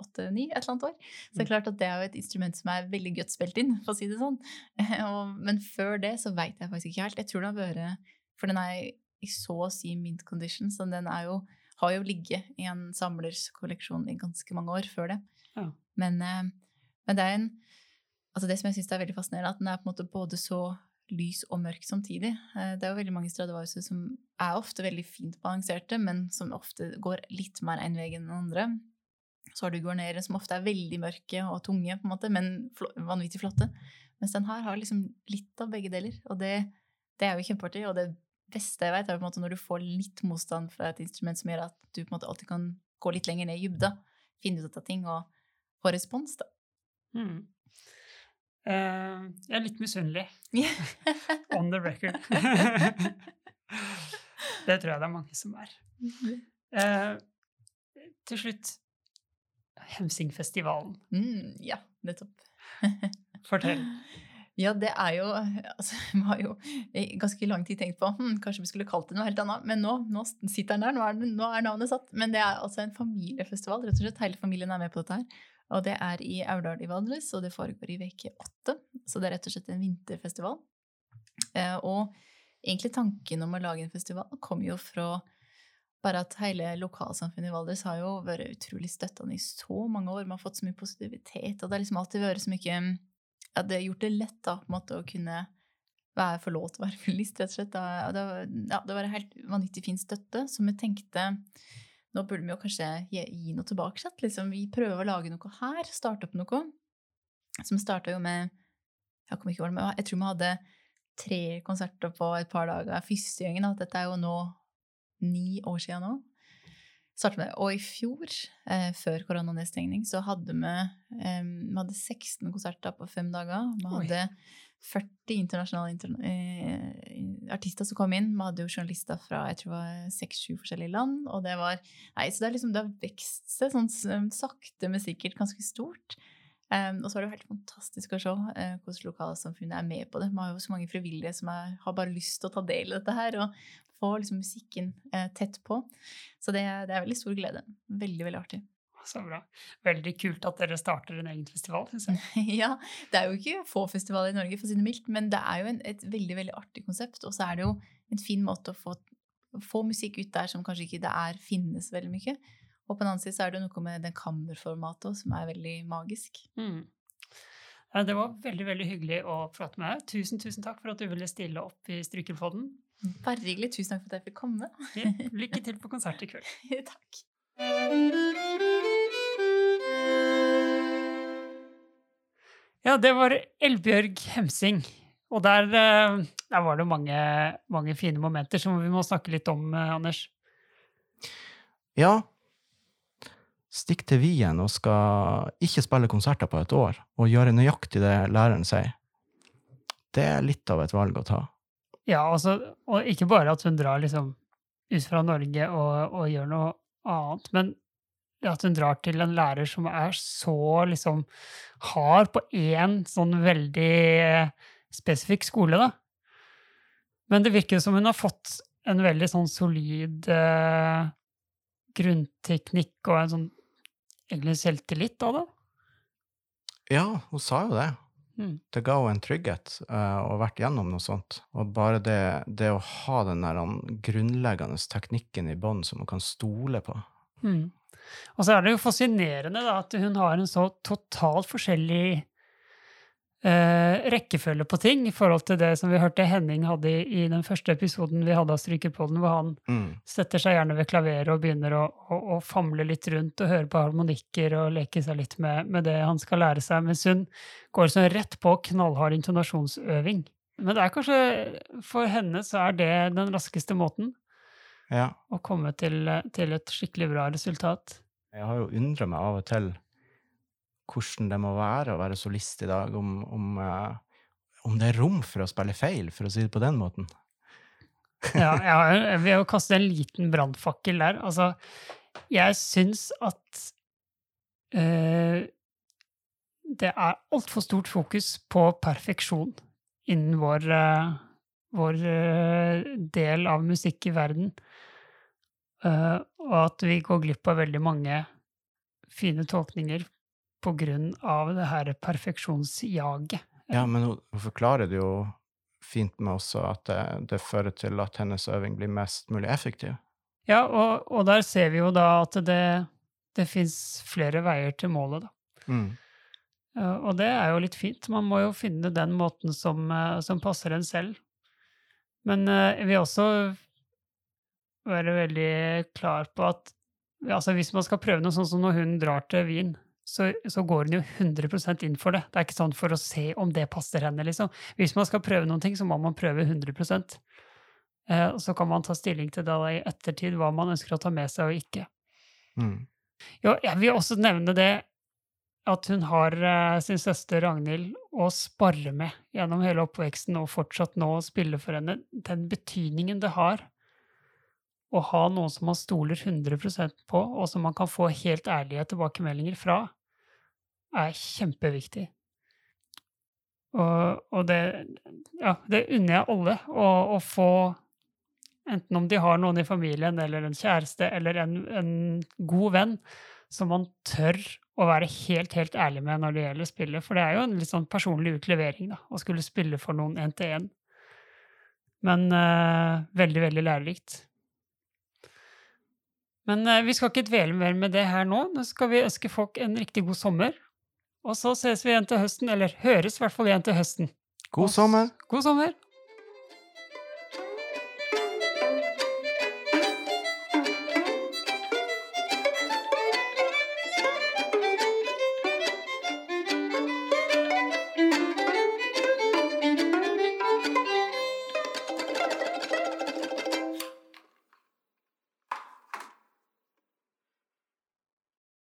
åtte, ni, et eller annet år. Så det er klart at det er jo et instrument som er veldig godt spilt inn, for å si det sånn. Og, men før det så veit jeg faktisk ikke helt. Jeg tror det har vært For den er i så å si mint condition, så den er jo, har jo ligget i en samlers kolleksjon i ganske mange år før det. Ja. Men, eh, men det er en Altså det som jeg syns er veldig fascinerende, at den er på en måte både så lys og mørk samtidig. Eh, Det er jo veldig mange Stradivariuser som er ofte veldig fint balanserte, men som ofte går litt mer én vei enn den andre. Så har du guarnere, som ofte er veldig mørke og tunge, på en måte, men vanvittig flotte. Mens den her har liksom litt av begge deler, og det, det er jo kjempeartig. Og det beste jeg vet, er på en måte når du får litt motstand fra et instrument som gjør at du på en måte alltid kan gå litt lenger ned i dybda, finne ut av ting og få respons, da. Hmm. Eh, jeg er litt misunnelig. On the record. det tror jeg det er mange som er. Eh, til slutt Hemsingfestivalen. Mm, ja, nettopp. Fortell. Ja, det er jo altså, Vi har jo i ganske lang tid tenkt på hm, kanskje vi skulle kalt det noe helt annet. Men nå, nå sitter den der, nå er, nå er navnet satt. Men det er altså en familiefestival. rett og slett. Hele familien er med på dette her. Og det er i Aurdal i Valdres, og det foregår i uke åtte. Så det er rett og slett en vinterfestival. Eh, og egentlig tanken om å lage en festival kom jo fra bare at hele lokalsamfunnet i Valdres har jo vært utrolig støttende i så mange år. Man har fått så mye positivitet, og det har liksom alltid vært så mye ja, Det har gjort det lett da, på en måte å kunne være få lov å være fullist, rett og slett. Da- det var en helt vanvittig fin støtte, så vi tenkte nå burde vi jo kanskje gi, gi noe tilbake. Liksom, vi prøver å lage noe her, starte opp noe. Som starta jo med jeg, ikke over, men jeg tror vi hadde tre konserter på et par dager første gangen. at Dette er jo nå ni år siden nå. Startet med, og i fjor, eh, før koronanedstengning, så hadde vi, eh, vi hadde 16 konserter på fem dager. Vi Oi. hadde 40 internasjonale interna eh, artister som kom inn. Vi hadde jo journalister fra jeg tror det var seks-sju forskjellige land. Og det var Nei, så det har liksom, vokst seg sånn sakte, men sikkert ganske stort. Um, og så er det jo helt fantastisk å se uh, hvordan lokalsamfunnet er med på det. Vi har jo så mange frivillige som er, har bare lyst til å ta del i dette her, og få liksom musikken eh, tett på. Så det, det er veldig stor glede. Veldig, veldig artig. Så bra. Veldig kult at dere starter en egen festival, syns jeg. ja, det er jo ikke få festivaler i Norge, for å si det mildt, men det er jo en, et veldig veldig artig konsept. Og så er det jo en fin måte å få, få musikk ut der som kanskje ikke det er finnes veldig mye. Og på den annen side så er det noe med den kammerformatet også, som er veldig magisk. Mm. Det var veldig veldig hyggelig å prate med deg. Tusen tusen takk for at du ville stille opp i Strykerpodden. Bare hyggelig. Tusen takk for at jeg fikk komme. Ja, Lykke til på konsert i kveld. takk. Ja, det var Elbjørg Hemsing. Og der, eh, der var det mange, mange fine momenter som vi må snakke litt om, eh, Anders. Ja, stikk til Wien og skal ikke spille konserter på et år, og gjøre nøyaktig det læreren sier. Det er litt av et valg å ta. Ja, altså, og ikke bare at hun drar liksom ut fra Norge og, og gjør noe annet, men at hun drar til en lærer som er så liksom hard på én sånn veldig eh, spesifikk skole, da. Men det virker som hun har fått en veldig sånn solid eh, grunnteknikk og en sånn egentlig selvtillit av det. Ja, hun sa jo det. Mm. Det ga henne en trygghet uh, å ha vært gjennom noe sånt. Og bare det, det å ha den der grunnleggende teknikken i bånn som man kan stole på, Mm. Og så er det jo fascinerende da, at hun har en så totalt forskjellig eh, rekkefølge på ting i forhold til det som vi hørte Henning hadde i, i den første episoden vi hadde av Strykepodden, hvor han Mm. setter seg gjerne ved klaveret og begynner å, å, å famle litt rundt og høre på harmonikker og leke seg litt med, med det han skal lære seg, mens hun går sånn rett på knallhard intonasjonsøving. Men det er kanskje, for henne så er det den raskeste måten Ja. å komme til, til et skikkelig bra resultat. Jeg har jo undra meg av og til hvordan det må være å være solist i dag, om, om, eh, om det er rom for å spille feil, for å si det på den måten. Ja, jeg vil jo kaste en liten brannfakkel der. Altså, jeg syns at uh, det er altfor stort fokus på perfeksjon innen vår, uh, vår uh, del av musikk i verden. Og at vi går glipp av veldig mange fine tolkninger på grunn av det her perfeksjonsjaget. Ja, men hun, forklarer det jo fint med også at det, det fører til at hennes øving blir mest mulig effektiv. Ja, og, og der ser vi jo da at det, det fins flere veier til målet, da. Mm. Og det er jo litt fint. Man må jo finne den måten som, eh, som passer en selv. Men eh, jeg vil også være veldig klar på at altså hvis man skal prøve noe sånn som når hun drar til Wien, så, så går hun jo 100% inn for det. Det er ikke sånn for å se om det passer henne, liksom. Hvis man skal prøve noen ting, så må man prøve 100 eh, Så kan man ta stilling til det i ettertid, hva man ønsker å ta med seg og ikke. Mm. Jo, jeg vil også nevne det at hun har eh, sin søster Ragnhild å spare med gjennom hele oppveksten og fortsatt nå å spille for henne. Den betydningen det har å ha noen som man stoler 100% på, og som man kan få helt ærlige tilbakemeldinger fra, er kjempeviktig. Og, og det, ja, det unner jeg alle å, å få Enten om de har noen i familien, eller en kjæreste, eller en, en god venn, som man tør å være helt, helt ærlig med når det gjelder spillet. For det er jo en litt sånn personlig utlevering, da, å skulle spille for noen én til én. Men uh, veldig, veldig lærerikt. Men eh, vi skal ikke dvele mer med det her nå. Nå skal vi ønske folk en riktig god sommer. Og så ses vi igjen til høsten, eller høres i hvert fall igjen til høsten. God sommer! God sommer!